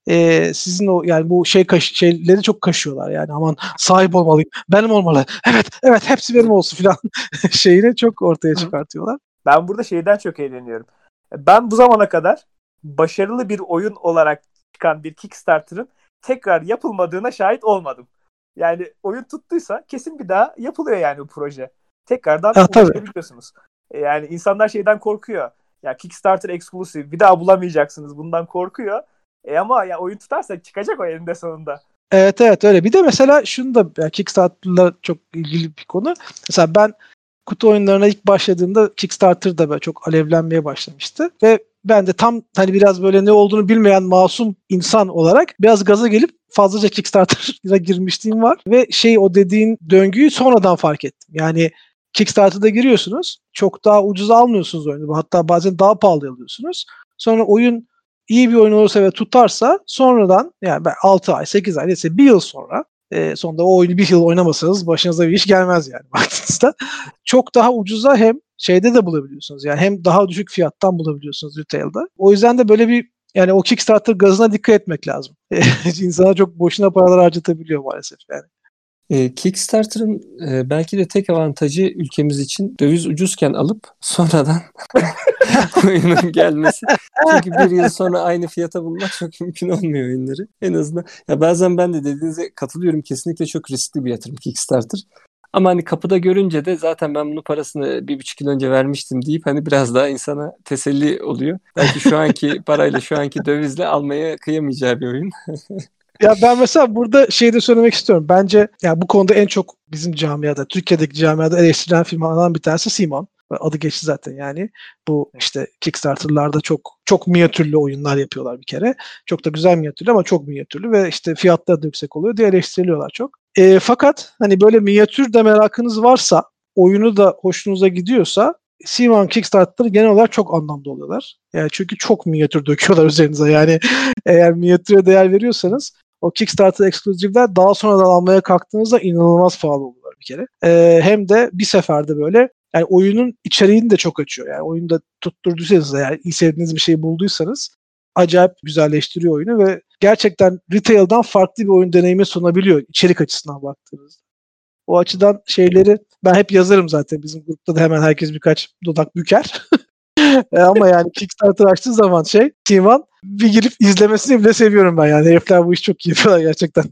E, sizin o yani bu şey kaş, şeyleri çok kaşıyorlar yani. Aman sahip olmalıyım benim olmalı. Evet evet hepsi benim olsun falan şeyini çok ortaya çıkartıyorlar. Ben burada şeyden çok eğleniyorum. Ben bu zamana kadar başarılı bir oyun olarak çıkan bir Kickstarter'ın tekrar yapılmadığına şahit olmadım. Yani oyun tuttuysa kesin bir daha yapılıyor yani bu proje. Tekrardan ha, ulaşabiliyorsunuz. E, yani insanlar şeyden korkuyor. Ya Kickstarter exclusive bir daha bulamayacaksınız bundan korkuyor. E ama ya oyun tutarsa çıkacak o elinde sonunda. Evet evet öyle. Bir de mesela şunu da yani Kickstarter'la çok ilgili bir konu. Mesela ben kutu oyunlarına ilk başladığımda Kickstarter'da böyle çok alevlenmeye başlamıştı. Ve ben de tam hani biraz böyle ne olduğunu bilmeyen masum insan olarak biraz gaza gelip fazlaca Kickstarter'a girmişliğim var. Ve şey o dediğin döngüyü sonradan fark ettim. Yani Kickstarter'da giriyorsunuz. Çok daha ucuz almıyorsunuz oyunu. Hatta bazen daha pahalı alıyorsunuz. Sonra oyun iyi bir oyun olursa ve tutarsa sonradan yani 6 ay 8 ay neyse bir yıl sonra e, sonunda o oyunu bir yıl oynamasanız başınıza bir iş gelmez yani baktığınızda. Çok daha ucuza hem şeyde de bulabiliyorsunuz. Yani hem daha düşük fiyattan bulabiliyorsunuz retail'da. O yüzden de böyle bir yani o Kickstarter gazına dikkat etmek lazım. İnsana çok boşuna paralar harcatabiliyor maalesef yani. E, Kickstarter'ın e, belki de tek avantajı ülkemiz için döviz ucuzken alıp sonradan oyunun gelmesi. Çünkü bir yıl sonra aynı fiyata bulmak çok mümkün olmuyor oyunları. En azından ya bazen ben de dediğinize katılıyorum. Kesinlikle çok riskli bir yatırım Kickstarter. Ama hani kapıda görünce de zaten ben bunun parasını bir buçuk yıl önce vermiştim deyip hani biraz daha insana teselli oluyor. Belki şu anki parayla şu anki dövizle almaya kıyamayacağı bir oyun. ya ben mesela burada şey de söylemek istiyorum. Bence ya bu konuda en çok bizim camiada, Türkiye'deki camiada eleştirilen firmalardan bir tanesi Simon. Adı geçti zaten yani. Bu işte Kickstarter'larda çok çok minyatürlü oyunlar yapıyorlar bir kere. Çok da güzel minyatürlü ama çok minyatürlü ve işte fiyatları da yüksek oluyor diye eleştiriliyorlar çok. E, fakat hani böyle minyatür de merakınız varsa oyunu da hoşunuza gidiyorsa C1 Kickstarter'ları genel olarak çok anlamlı oluyorlar. Yani çünkü çok minyatür döküyorlar üzerinize. Yani eğer minyatüre değer veriyorsanız o Kickstarter ekskluzivler daha sonradan almaya kalktığınızda inanılmaz pahalı oluyorlar bir kere. Ee, hem de bir seferde böyle yani oyunun içeriğini de çok açıyor. Yani oyunda tutturduysanız eğer iyi sevdiğiniz bir şey bulduysanız acayip güzelleştiriyor oyunu ve gerçekten retail'dan farklı bir oyun deneyimi sunabiliyor içerik açısından baktığınızda. O açıdan şeyleri ben hep yazarım zaten bizim grupta da hemen herkes birkaç dudak büker. E, ama yani Kickstarter açtığı zaman şey Team bir girip izlemesini bile seviyorum ben yani. Herifler bu işi çok iyi yapıyorlar gerçekten.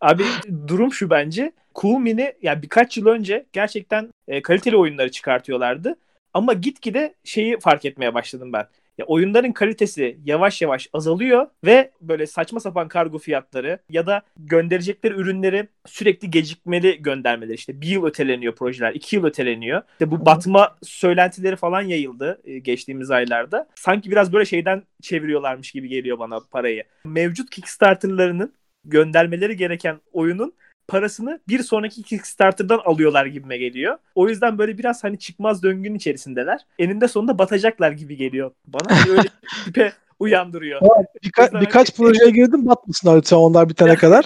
Abi durum şu bence. Cool Mini yani birkaç yıl önce gerçekten e, kaliteli oyunları çıkartıyorlardı. Ama gitgide şeyi fark etmeye başladım ben. Ya oyunların kalitesi yavaş yavaş azalıyor ve böyle saçma sapan kargo fiyatları ya da gönderecekleri ürünleri sürekli gecikmeli göndermeleri işte bir yıl öteleniyor projeler, iki yıl öteleniyor. İşte bu batma söylentileri falan yayıldı e, geçtiğimiz aylarda. Sanki biraz böyle şeyden çeviriyorlarmış gibi geliyor bana parayı. Mevcut Kickstarter'larının göndermeleri gereken oyunun parasını bir sonraki Kickstarter'dan alıyorlar gibime geliyor. O yüzden böyle biraz hani çıkmaz döngünün içerisindeler. Eninde sonunda batacaklar gibi geliyor. Bana hani öyle tipe uyandırıyor. Birka- birkaç projeye girdim batmasınlar lütfen onlar bitene kadar.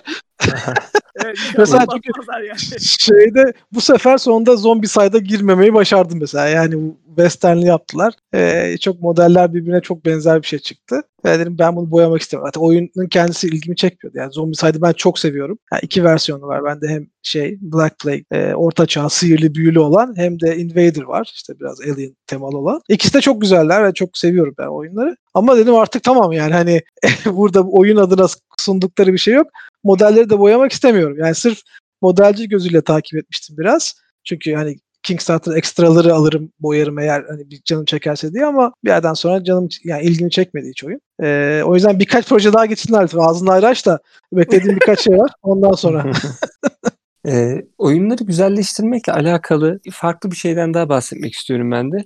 evet, mesela çünkü yani. şeyde bu sefer sonunda zombi sayda girmemeyi başardım mesela. Yani westernli yaptılar. Ee, çok modeller birbirine çok benzer bir şey çıktı. Ve dedim ben bunu boyamak istemiyorum. Zaten oyunun kendisi ilgimi çekmiyordu. Yani zombi saydı ben çok seviyorum. Yani iki versiyonu var. Bende hem şey Black Plague, e, orta çağ sihirli büyülü olan hem de Invader var. İşte biraz alien temalı olan. İkisi de çok güzeller ve çok seviyorum ben oyunları. Ama dedim artık tamam yani hani burada oyun adına sundukları bir şey yok modelleri de boyamak istemiyorum. Yani sırf modelci gözüyle takip etmiştim biraz. Çünkü hani Kickstarter ekstraları alırım, boyarım eğer hani bir canım çekerse diye ama bir yerden sonra canım yani ilgimi çekmedi hiç oyun. Ee, o yüzden birkaç proje daha geçsinler. Ağzını ayrı aç da beklediğim birkaç şey var. Ondan sonra. e, oyunları güzelleştirmekle alakalı farklı bir şeyden daha bahsetmek istiyorum ben de.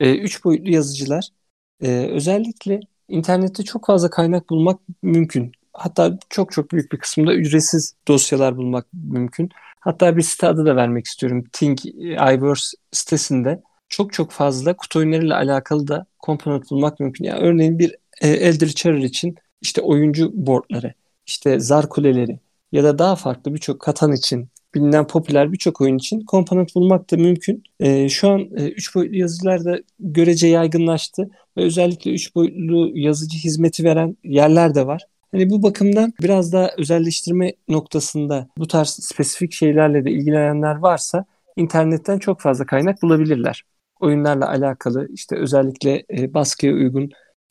E, üç boyutlu yazıcılar. E, özellikle internette çok fazla kaynak bulmak mümkün. Hatta çok çok büyük bir kısmında ücretsiz dosyalar bulmak mümkün. Hatta bir site adı da vermek istiyorum. Think iVerse sitesinde çok çok fazla kutu oyunlarıyla alakalı da komponent bulmak mümkün. Yani örneğin bir e, Eldritch Horror için işte oyuncu boardları, işte zar kuleleri ya da daha farklı birçok katan için bilinen popüler birçok oyun için komponent bulmak da mümkün. E, şu an 3 e, boyutlu yazıcılar da görece yaygınlaştı ve özellikle 3 boyutlu yazıcı hizmeti veren yerler de var. Hani bu bakımdan biraz daha özelleştirme noktasında bu tarz spesifik şeylerle de ilgilenenler varsa internetten çok fazla kaynak bulabilirler. Oyunlarla alakalı işte özellikle e, baskıya uygun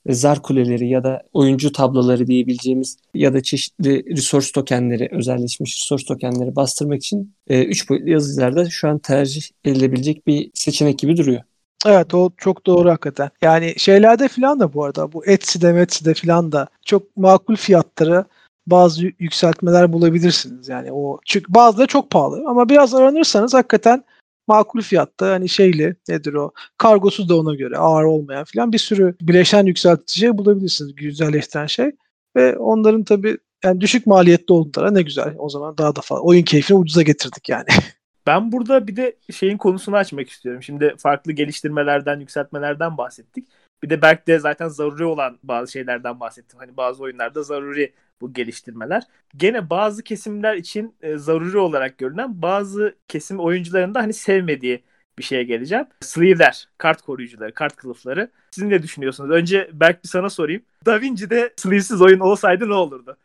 zar kuleleri ya da oyuncu tabloları diyebileceğimiz ya da çeşitli resource tokenleri, özelleşmiş resource tokenleri bastırmak için 3 e, boyutlu yazıcılarda şu an tercih edilebilecek bir seçenek gibi duruyor. Evet o çok doğru hakikaten. Yani şeylerde filan da bu arada bu Etsy'de Metsy'de filan da çok makul fiyatları bazı yükseltmeler bulabilirsiniz. Yani o çünkü bazıları çok pahalı ama biraz aranırsanız hakikaten makul fiyatta hani şeyli nedir o kargosu da ona göre ağır olmayan filan bir sürü bileşen yükseltici bulabilirsiniz güzelleştiren şey ve onların tabi yani düşük maliyetli oldukları ne güzel o zaman daha da fazla oyun keyfini ucuza getirdik yani. Ben burada bir de şeyin konusunu açmak istiyorum. Şimdi farklı geliştirmelerden, yükseltmelerden bahsettik. Bir de belki de zaten zaruri olan bazı şeylerden bahsettim. Hani bazı oyunlarda zaruri bu geliştirmeler. Gene bazı kesimler için e, zaruri olarak görünen bazı kesim oyuncuların da hani sevmediği bir şeye geleceğim. Sleeve'ler, kart koruyucuları, kart kılıfları. Siz ne düşünüyorsunuz? Önce belki bir sana sorayım. Da Vinci'de sleeve'siz oyun olsaydı ne olurdu?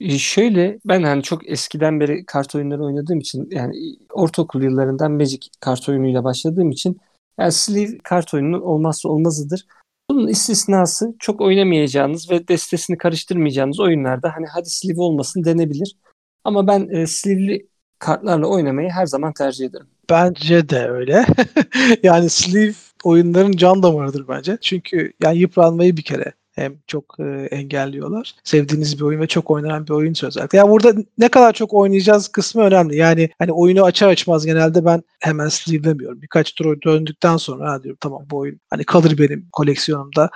E, şöyle ben hani çok eskiden beri kart oyunları oynadığım için yani ortaokul yıllarından Magic kart oyunuyla başladığım için yani sleeve kart oyununun olmazsa olmazıdır. Bunun istisnası çok oynamayacağınız ve destesini karıştırmayacağınız oyunlarda hani hadi sleeve olmasın denebilir. Ama ben e, sleeve'li kartlarla oynamayı her zaman tercih ederim. Bence de öyle. yani sleeve oyunların can damarıdır bence. Çünkü yani yıpranmayı bir kere hem çok e, engelliyorlar. Sevdiğiniz bir oyun ve çok oynanan bir oyun özellikle. Yani burada ne kadar çok oynayacağız kısmı önemli. Yani hani oyunu açar açmaz genelde ben hemen sleeve'lemiyorum. Birkaç tur döndükten sonra ha diyorum tamam bu oyun hani kalır benim koleksiyonumda.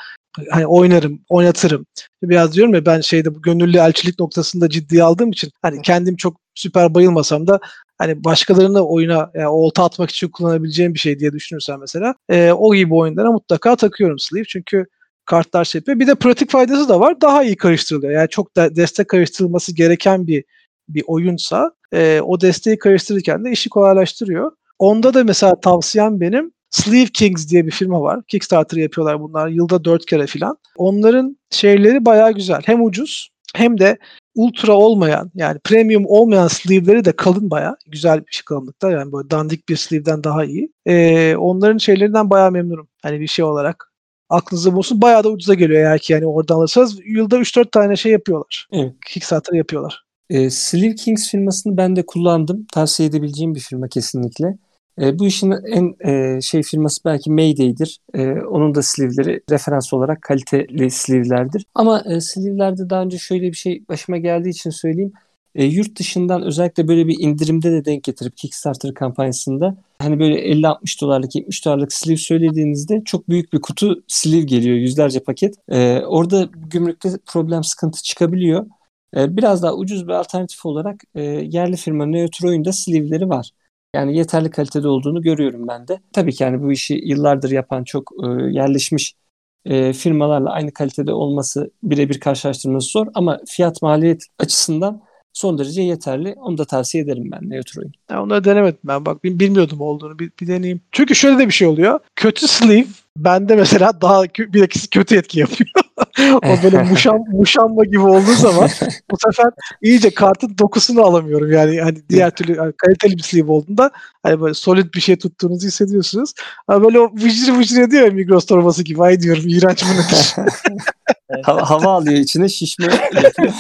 Hani oynarım, oynatırım. Biraz diyorum ya ben şeyde bu gönüllü elçilik noktasında ciddiye aldığım için hani kendim çok süper bayılmasam da hani başkalarını oyuna yani olta atmak için kullanabileceğim bir şey diye düşünürsen mesela e, o gibi oyunlara mutlaka takıyorum sleeve. Çünkü kartlar şey yapıyor. Bir de pratik faydası da var. Daha iyi karıştırılıyor. Yani çok da destek karıştırılması gereken bir bir oyunsa e, o desteği karıştırırken de işi kolaylaştırıyor. Onda da mesela tavsiyem benim Sleeve Kings diye bir firma var. Kickstarter yapıyorlar bunlar yılda dört kere filan. Onların şeyleri bayağı güzel. Hem ucuz hem de ultra olmayan yani premium olmayan sleeve'leri de kalın bayağı. Güzel bir kalınlıkta yani böyle dandik bir sleeve'den daha iyi. Ee, onların şeylerinden bayağı memnunum. Hani bir şey olarak. Aklınızda bulunsun. Bayağı da ucuza geliyor eğer ki yani oradan alırsanız. Yılda 3-4 tane şey yapıyorlar. Evet. Kickstarter yapıyorlar. E, Sleeve Kings firmasını ben de kullandım. Tavsiye edebileceğim bir firma kesinlikle. E, bu işin en e, şey firması belki Mayday'dir. E, onun da sleeve'leri referans olarak kaliteli sleeve'lerdir. Ama e, sleeve'lerde daha önce şöyle bir şey başıma geldiği için söyleyeyim. E, yurt dışından özellikle böyle bir indirimde de denk getirip Kickstarter kampanyasında hani böyle 50-60 dolarlık 70 dolarlık sleeve söylediğinizde çok büyük bir kutu sleeve geliyor yüzlerce paket. E, orada gümrükte problem sıkıntı çıkabiliyor. E, biraz daha ucuz bir alternatif olarak e, yerli firma Neutro'nun da sleeve'leri var. Yani yeterli kalitede olduğunu görüyorum ben de. Tabii ki yani bu işi yıllardır yapan çok e, yerleşmiş e, firmalarla aynı kalitede olması birebir karşılaştırması zor ama fiyat maliyet açısından son derece yeterli. Onu da tavsiye ederim ben Neutro'yu. Ya onları denemedim ben. Bak bilmiyordum olduğunu. Bir, bir deneyeyim. Çünkü şöyle de bir şey oluyor. Kötü sleeve bende mesela daha bilakis kötü etki yapıyor. o böyle muşam, muşamba gibi olduğu zaman bu sefer iyice kartın dokusunu alamıyorum. Yani hani diğer türlü yani kaliteli bir sleeve olduğunda hani böyle solid bir şey tuttuğunuzu hissediyorsunuz. Ama böyle o vıcır vıcır ediyor ya Migros torbası gibi. Ay diyorum iğrenç bu nedir? Ha- hava alıyor içine şişme yapıyor.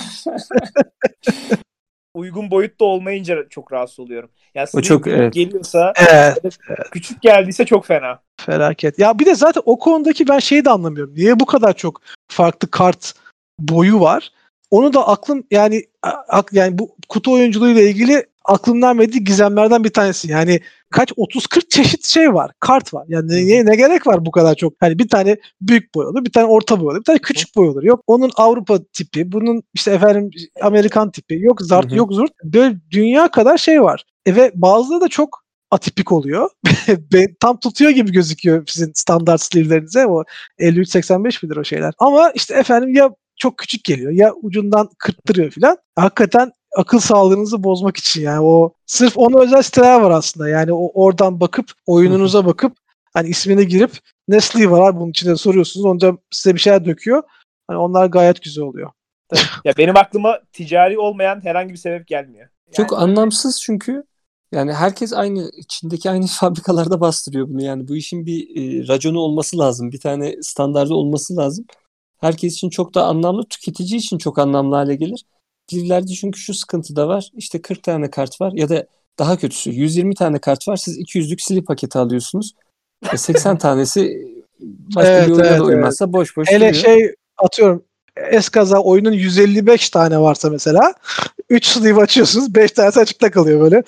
Uygun boyutta olmayınca çok rahatsız oluyorum. Yani O çok, evet. geliyorsa evet. küçük geldiyse çok fena. Felaket. Ya bir de zaten o konudaki ben şeyi de anlamıyorum. Niye bu kadar çok farklı kart boyu var? Onu da aklım yani ak- yani bu kutu oyunculuğuyla ilgili aklımdan verdiği gizemlerden bir tanesi. Yani kaç 30-40 çeşit şey var. Kart var. Yani ne, ne gerek var bu kadar çok? Hani bir tane büyük boy olur, bir tane orta boy olur, bir tane küçük boy olur. Yok onun Avrupa tipi, bunun işte efendim Amerikan tipi, yok zart, Hı hı. yok zurt. Böyle dünya kadar şey var. E ve bazıları da çok atipik oluyor. Tam tutuyor gibi gözüküyor sizin standart sleeve'lerinize. O 53-85 midir o şeyler. Ama işte efendim ya çok küçük geliyor ya ucundan kırttırıyor filan. Hakikaten akıl sağlığınızı bozmak için yani o sırf ona özel siteler var aslında. Yani o oradan bakıp oyununuza bakıp hani ismini girip ne sleeve var bunun içinde soruyorsunuz. Onca size bir şeyler döküyor. Hani onlar gayet güzel oluyor. Ya benim aklıma ticari olmayan herhangi bir sebep gelmiyor. Çok Yani- anlamsız çünkü yani herkes aynı içindeki aynı fabrikalarda bastırıyor bunu yani bu işin bir e, raconu olması lazım bir tane standardı olması lazım. Herkes için çok da anlamlı tüketici için çok anlamlı hale gelir. Sleeve'lerde çünkü şu sıkıntı da var işte 40 tane kart var ya da daha kötüsü 120 tane kart var siz 200'lük sleeve paketi alıyorsunuz. E, 80 tanesi başka Evet, bir oyuna evet, da uymazsa boş boş Hele duruyor. şey atıyorum eskaza oyunun 155 tane varsa mesela 3 sleeve açıyorsunuz 5 tanesi açıkta kalıyor böyle.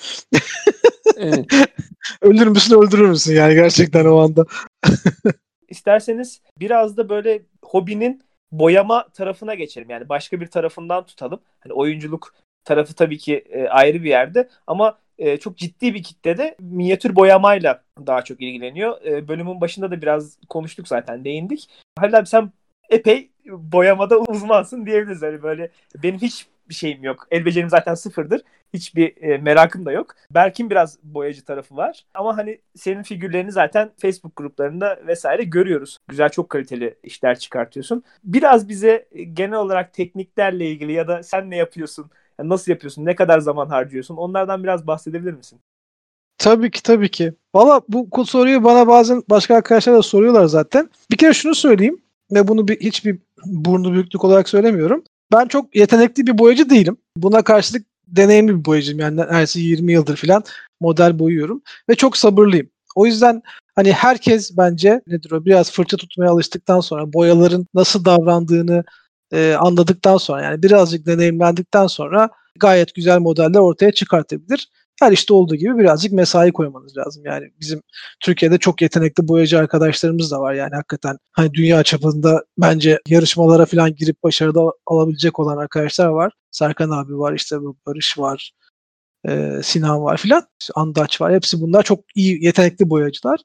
Evet. Ölür müsün öldürür müsün yani gerçekten o anda. İsterseniz biraz da böyle hobinin boyama tarafına geçelim. Yani başka bir tarafından tutalım. Hani oyunculuk tarafı tabii ki e, ayrı bir yerde ama e, çok ciddi bir kitlede minyatür boyamayla daha çok ilgileniyor. E, bölümün başında da biraz konuştuk zaten, değindik. Halil abi sen epey boyamada uzmansın diyebiliriz. Hani böyle benim hiç bir şeyim yok. El becerim zaten sıfırdır. Hiçbir e, merakım da yok. Berk'in biraz boyacı tarafı var. Ama hani senin figürlerini zaten Facebook gruplarında vesaire görüyoruz. Güzel çok kaliteli işler çıkartıyorsun. Biraz bize e, genel olarak tekniklerle ilgili ya da sen ne yapıyorsun? Nasıl yapıyorsun? Ne kadar zaman harcıyorsun? Onlardan biraz bahsedebilir misin? Tabii ki tabii ki. Valla bu soruyu bana bazen başka arkadaşlar da soruyorlar zaten. Bir kere şunu söyleyeyim ve bunu bir, hiçbir burnu büyüklük olarak söylemiyorum. Ben çok yetenekli bir boyacı değilim. Buna karşılık deneyimli bir boyacıyım. Yani neredeyse 20 yıldır falan model boyuyorum ve çok sabırlıyım. O yüzden hani herkes bence nedir o biraz fırça tutmaya alıştıktan sonra boyaların nasıl davrandığını e, anladıktan sonra yani birazcık deneyimlendikten sonra gayet güzel modeller ortaya çıkartabilir. Her işte olduğu gibi birazcık mesai koymanız lazım. Yani bizim Türkiye'de çok yetenekli boyacı arkadaşlarımız da var. Yani hakikaten hani dünya çapında bence yarışmalara falan girip başarıda alabilecek olan arkadaşlar var. Serkan abi var, işte bu Barış var. e, Sinan var filan. Andaç var. Hepsi bunlar çok iyi yetenekli boyacılar.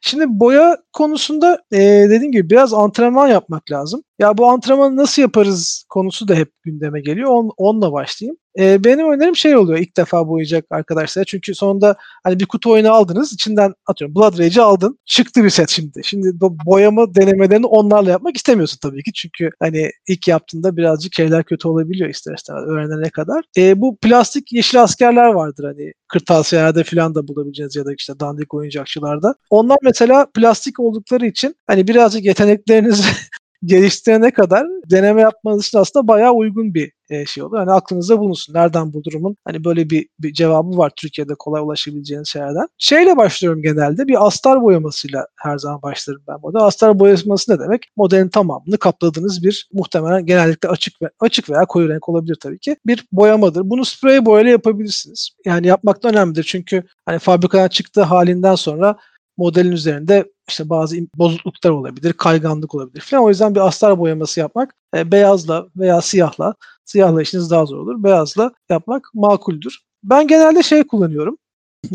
Şimdi boya konusunda e, dediğim gibi biraz antrenman yapmak lazım. Ya bu antrenmanı nasıl yaparız konusu da hep gündeme geliyor. On, onunla başlayayım. E, benim önerim şey oluyor ilk defa boyayacak arkadaşlar. Çünkü sonunda hani bir kutu oyunu aldınız. içinden atıyorum Blood Rage'i aldın. Çıktı bir set şimdi. Şimdi bu boyama denemelerini onlarla yapmak istemiyorsun tabii ki. Çünkü hani ilk yaptığında birazcık şeyler kötü olabiliyor ister istemez öğrenene kadar. E, bu plastik yeşil askerler vardır hani kırtasiyelerde falan da bulabileceğiniz ya da işte dandik oyuncakçılarda. Onlar mesela plastik oldukları için hani birazcık yeteneklerinizi geliştirene kadar deneme yapmanız için aslında bayağı uygun bir e, şey oluyor. Hani aklınızda bulunsun. Nereden bu durumun? Hani böyle bir, bir cevabı var Türkiye'de kolay ulaşabileceğiniz şeylerden. Şeyle başlıyorum genelde. Bir astar boyamasıyla her zaman başlarım ben burada. Astar boyaması ne demek? Modelin tamamını kapladığınız bir muhtemelen genellikle açık ve açık veya koyu renk olabilir tabii ki. Bir boyamadır. Bunu sprey boyayla yapabilirsiniz. Yani yapmak da önemlidir. Çünkü hani fabrikadan çıktığı halinden sonra modelin üzerinde işte bazı bozukluklar olabilir, kayganlık olabilir falan. O yüzden bir astar boyaması yapmak e, beyazla veya siyahla, siyahla işiniz daha zor olur. Beyazla yapmak makuldür. Ben genelde şey kullanıyorum.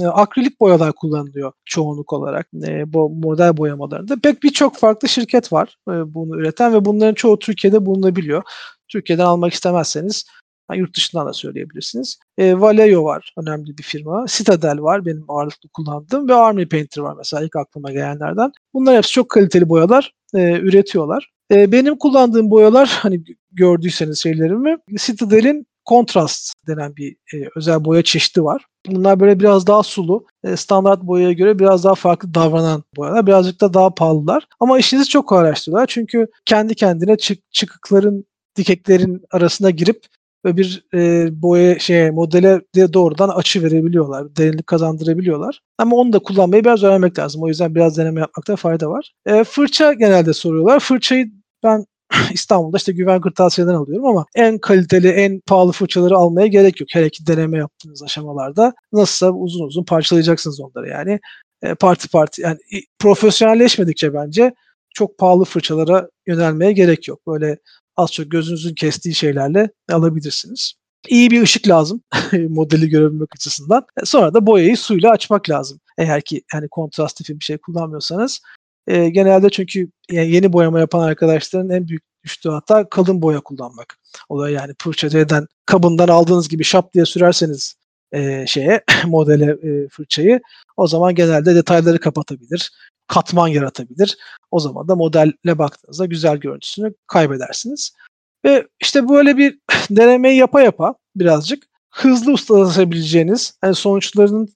E, akrilik boyalar kullanılıyor çoğunluk olarak e, bu model boyamalarında. Pek birçok farklı şirket var e, bunu üreten ve bunların çoğu Türkiye'de bulunabiliyor. Türkiye'den almak istemezseniz yani yurt dışından da söyleyebilirsiniz. E, Vallejo var önemli bir firma. Citadel var benim ağırlıklı kullandığım ve Army Painter var mesela ilk aklıma gelenlerden. Bunlar hepsi çok kaliteli boyalar e, üretiyorlar. E, benim kullandığım boyalar hani gördüyseniz şeylerimi Citadel'in Contrast denen bir e, özel boya çeşidi var. Bunlar böyle biraz daha sulu, e, standart boyaya göre biraz daha farklı davranan boyalar. Birazcık da daha pahalılar. Ama işinizi çok kolaylaştırıyorlar. Çünkü kendi kendine çık çıkıkların, dikeklerin arasına girip ve bir e, boya şey modele de doğrudan açı verebiliyorlar. Derinlik kazandırabiliyorlar. Ama onu da kullanmayı biraz öğrenmek lazım. O yüzden biraz deneme yapmakta fayda var. E, fırça genelde soruyorlar. Fırçayı ben İstanbul'da işte güven kırtasiyeden alıyorum ama en kaliteli, en pahalı fırçaları almaya gerek yok. Hele ki deneme yaptığınız aşamalarda. Nasılsa uzun uzun parçalayacaksınız onları yani. E, parti parti yani profesyonelleşmedikçe bence çok pahalı fırçalara yönelmeye gerek yok. Böyle az çok gözünüzün kestiği şeylerle alabilirsiniz. İyi bir ışık lazım modeli görebilmek açısından. E, sonra da boyayı suyla açmak lazım. Eğer ki yani kontrast tipi bir şey kullanmıyorsanız. E, genelde çünkü yeni boyama yapan arkadaşların en büyük düştüğü hata kalın boya kullanmak. Olay yani fırçadan kabından aldığınız gibi şap diye sürerseniz e, şeye modele e, fırçayı o zaman genelde detayları kapatabilir katman yaratabilir. O zaman da modelle baktığınızda güzel görüntüsünü kaybedersiniz. Ve işte böyle bir denemeyi yapa yapa birazcık hızlı ustalaşabileceğiniz, yani sonuçlarının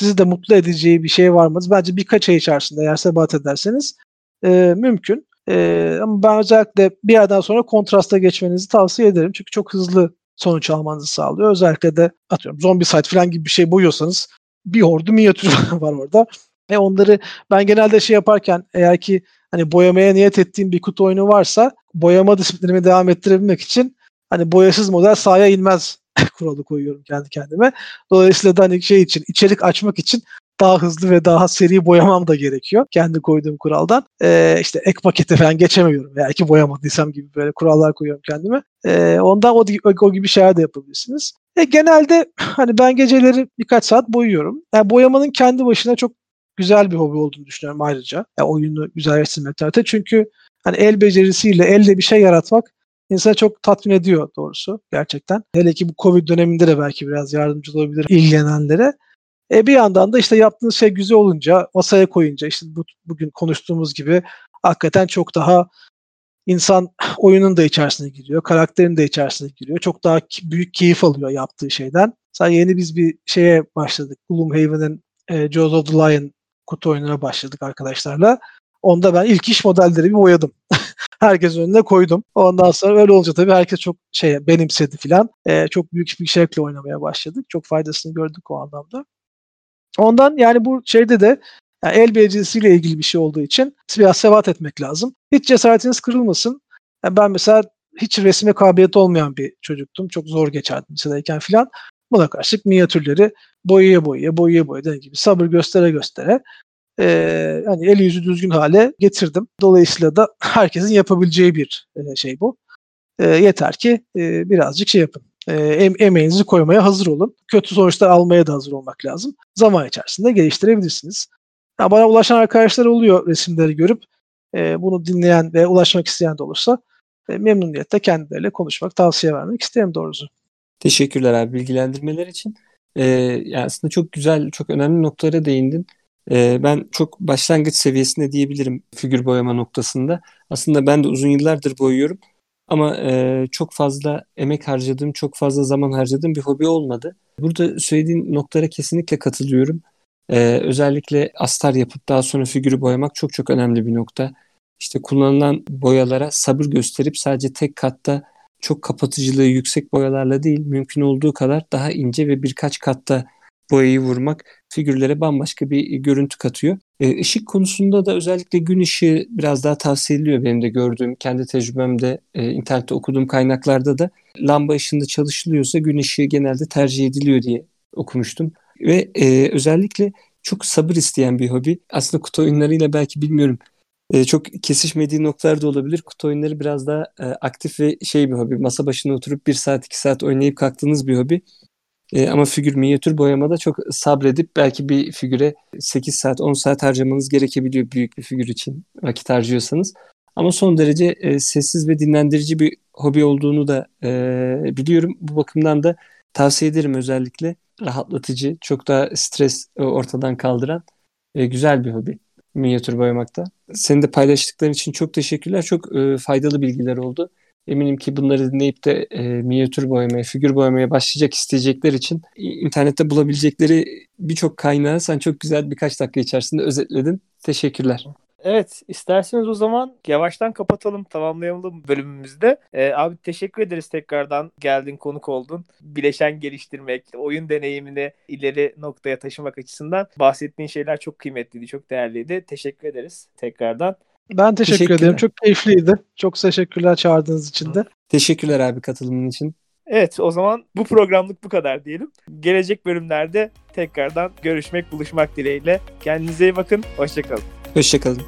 sizi de mutlu edeceği bir şey var mı? Bence birkaç ay içerisinde eğer sebat ederseniz e, mümkün. E, ama ben özellikle bir yerden sonra kontrasta geçmenizi tavsiye ederim. Çünkü çok hızlı sonuç almanızı sağlıyor. Özellikle de atıyorum zombi site falan gibi bir şey boyuyorsanız bir ordu minyatür var orada. Ve onları ben genelde şey yaparken eğer ki hani boyamaya niyet ettiğim bir kutu oyunu varsa boyama disiplinimi devam ettirebilmek için hani boyasız model sahaya inmez kuralı koyuyorum kendi kendime. Dolayısıyla da hani şey için içerik açmak için daha hızlı ve daha seri boyamam da gerekiyor. Kendi koyduğum kuraldan. Ee, işte ek pakete falan geçemiyorum. Eğer ki boyamadıysam gibi böyle kurallar koyuyorum kendime. Ee, ondan o, o, gibi şeyler de yapabilirsiniz. E, genelde hani ben geceleri birkaç saat boyuyorum. Yani boyamanın kendi başına çok güzel bir hobi olduğunu düşünüyorum ayrıca. Yani oyunu güzelleştirmek zaten. Çünkü hani el becerisiyle elde bir şey yaratmak insanı çok tatmin ediyor doğrusu gerçekten. Hele ki bu Covid döneminde de belki biraz yardımcı olabilir ilgilenenlere. E bir yandan da işte yaptığınız şey güzel olunca, masaya koyunca işte bu, bugün konuştuğumuz gibi hakikaten çok daha insan oyunun da içerisine giriyor, karakterin de içerisine giriyor. Çok daha büyük keyif alıyor yaptığı şeyden. Mesela yeni biz bir şeye başladık. Gloomhaven'ın e, Jaws of the Lion kutu oyununa başladık arkadaşlarla. Onda ben ilk iş modelleri bir boyadım. herkes önüne koydum. Ondan sonra öyle olunca tabii herkes çok şey benimsedi filan. Ee, çok büyük bir şevkle oynamaya başladık. Çok faydasını gördük o anlamda. Ondan yani bu şeyde de yani el becerisiyle ilgili bir şey olduğu için biraz sebat etmek lazım. Hiç cesaretiniz kırılmasın. Yani ben mesela hiç resme kabiliyet olmayan bir çocuktum. Çok zor geçerdi lisedeyken filan. Buna karşılık minyatürleri boyaya boyaya boyaya boyaya gibi sabır göstere göstere e, hani eli yüzü düzgün hale getirdim. Dolayısıyla da herkesin yapabileceği bir şey bu. E, yeter ki e, birazcık şey yapın. E, em- emeğinizi koymaya hazır olun. Kötü sonuçlar almaya da hazır olmak lazım. Zaman içerisinde geliştirebilirsiniz. Ya bana ulaşan arkadaşlar oluyor resimleri görüp e, bunu dinleyen ve ulaşmak isteyen de olursa e, memnuniyetle kendileriyle konuşmak, tavsiye vermek isterim doğrusu. Teşekkürler abi bilgilendirmeler için. Ee, yani aslında çok güzel, çok önemli noktalara değindin. Ee, ben çok başlangıç seviyesinde diyebilirim figür boyama noktasında. Aslında ben de uzun yıllardır boyuyorum. Ama e, çok fazla emek harcadığım, çok fazla zaman harcadığım bir hobi olmadı. Burada söylediğin noktalara kesinlikle katılıyorum. Ee, özellikle astar yapıp daha sonra figürü boyamak çok çok önemli bir nokta. İşte kullanılan boyalara sabır gösterip sadece tek katta çok kapatıcılığı yüksek boyalarla değil, mümkün olduğu kadar daha ince ve birkaç katta boyayı vurmak figürlere bambaşka bir görüntü katıyor. E, ışık konusunda da özellikle gün ışığı biraz daha tavsiye ediliyor benim de gördüğüm, kendi tecrübemde, e, internette okuduğum kaynaklarda da lamba ışığında çalışılıyorsa gün ışığı genelde tercih ediliyor diye okumuştum. Ve e, özellikle çok sabır isteyen bir hobi. Aslında kutu oyunlarıyla belki bilmiyorum e, çok kesişmediği noktalar da olabilir. Kutu oyunları biraz daha e, aktif ve şey bir hobi. Masa başına oturup bir saat iki saat oynayıp kalktığınız bir hobi. E, ama figür minyatür boyamada çok sabredip belki bir figüre 8 saat 10 saat harcamanız gerekebiliyor büyük bir figür için vakit harcıyorsanız. Ama son derece e, sessiz ve dinlendirici bir hobi olduğunu da e, biliyorum. Bu bakımdan da tavsiye ederim özellikle. Rahatlatıcı, çok daha stres e, ortadan kaldıran e, güzel bir hobi minyatür boyamakta. Senin de paylaştıkların için çok teşekkürler. Çok e, faydalı bilgiler oldu. Eminim ki bunları dinleyip de e, minyatür boyamaya, figür boyamaya başlayacak isteyecekler için internette bulabilecekleri birçok kaynağı sen çok güzel birkaç dakika içerisinde özetledin. Teşekkürler. Evet, isterseniz o zaman yavaştan kapatalım, tamamlayalım bölümümüzde. Ee, abi teşekkür ederiz tekrardan geldin, konuk oldun. Bileşen geliştirmek, oyun deneyimini ileri noktaya taşımak açısından bahsettiğin şeyler çok kıymetliydi, çok değerliydi. Teşekkür ederiz tekrardan. Ben teşekkür ederim. Çok keyifliydi. Çok teşekkürler çağırdığınız için de. Teşekkürler abi katılımın için. Evet o zaman bu programlık bu kadar diyelim. Gelecek bölümlerde tekrardan görüşmek, buluşmak dileğiyle. Kendinize iyi bakın. Hoşçakalın. Hoşçakalın.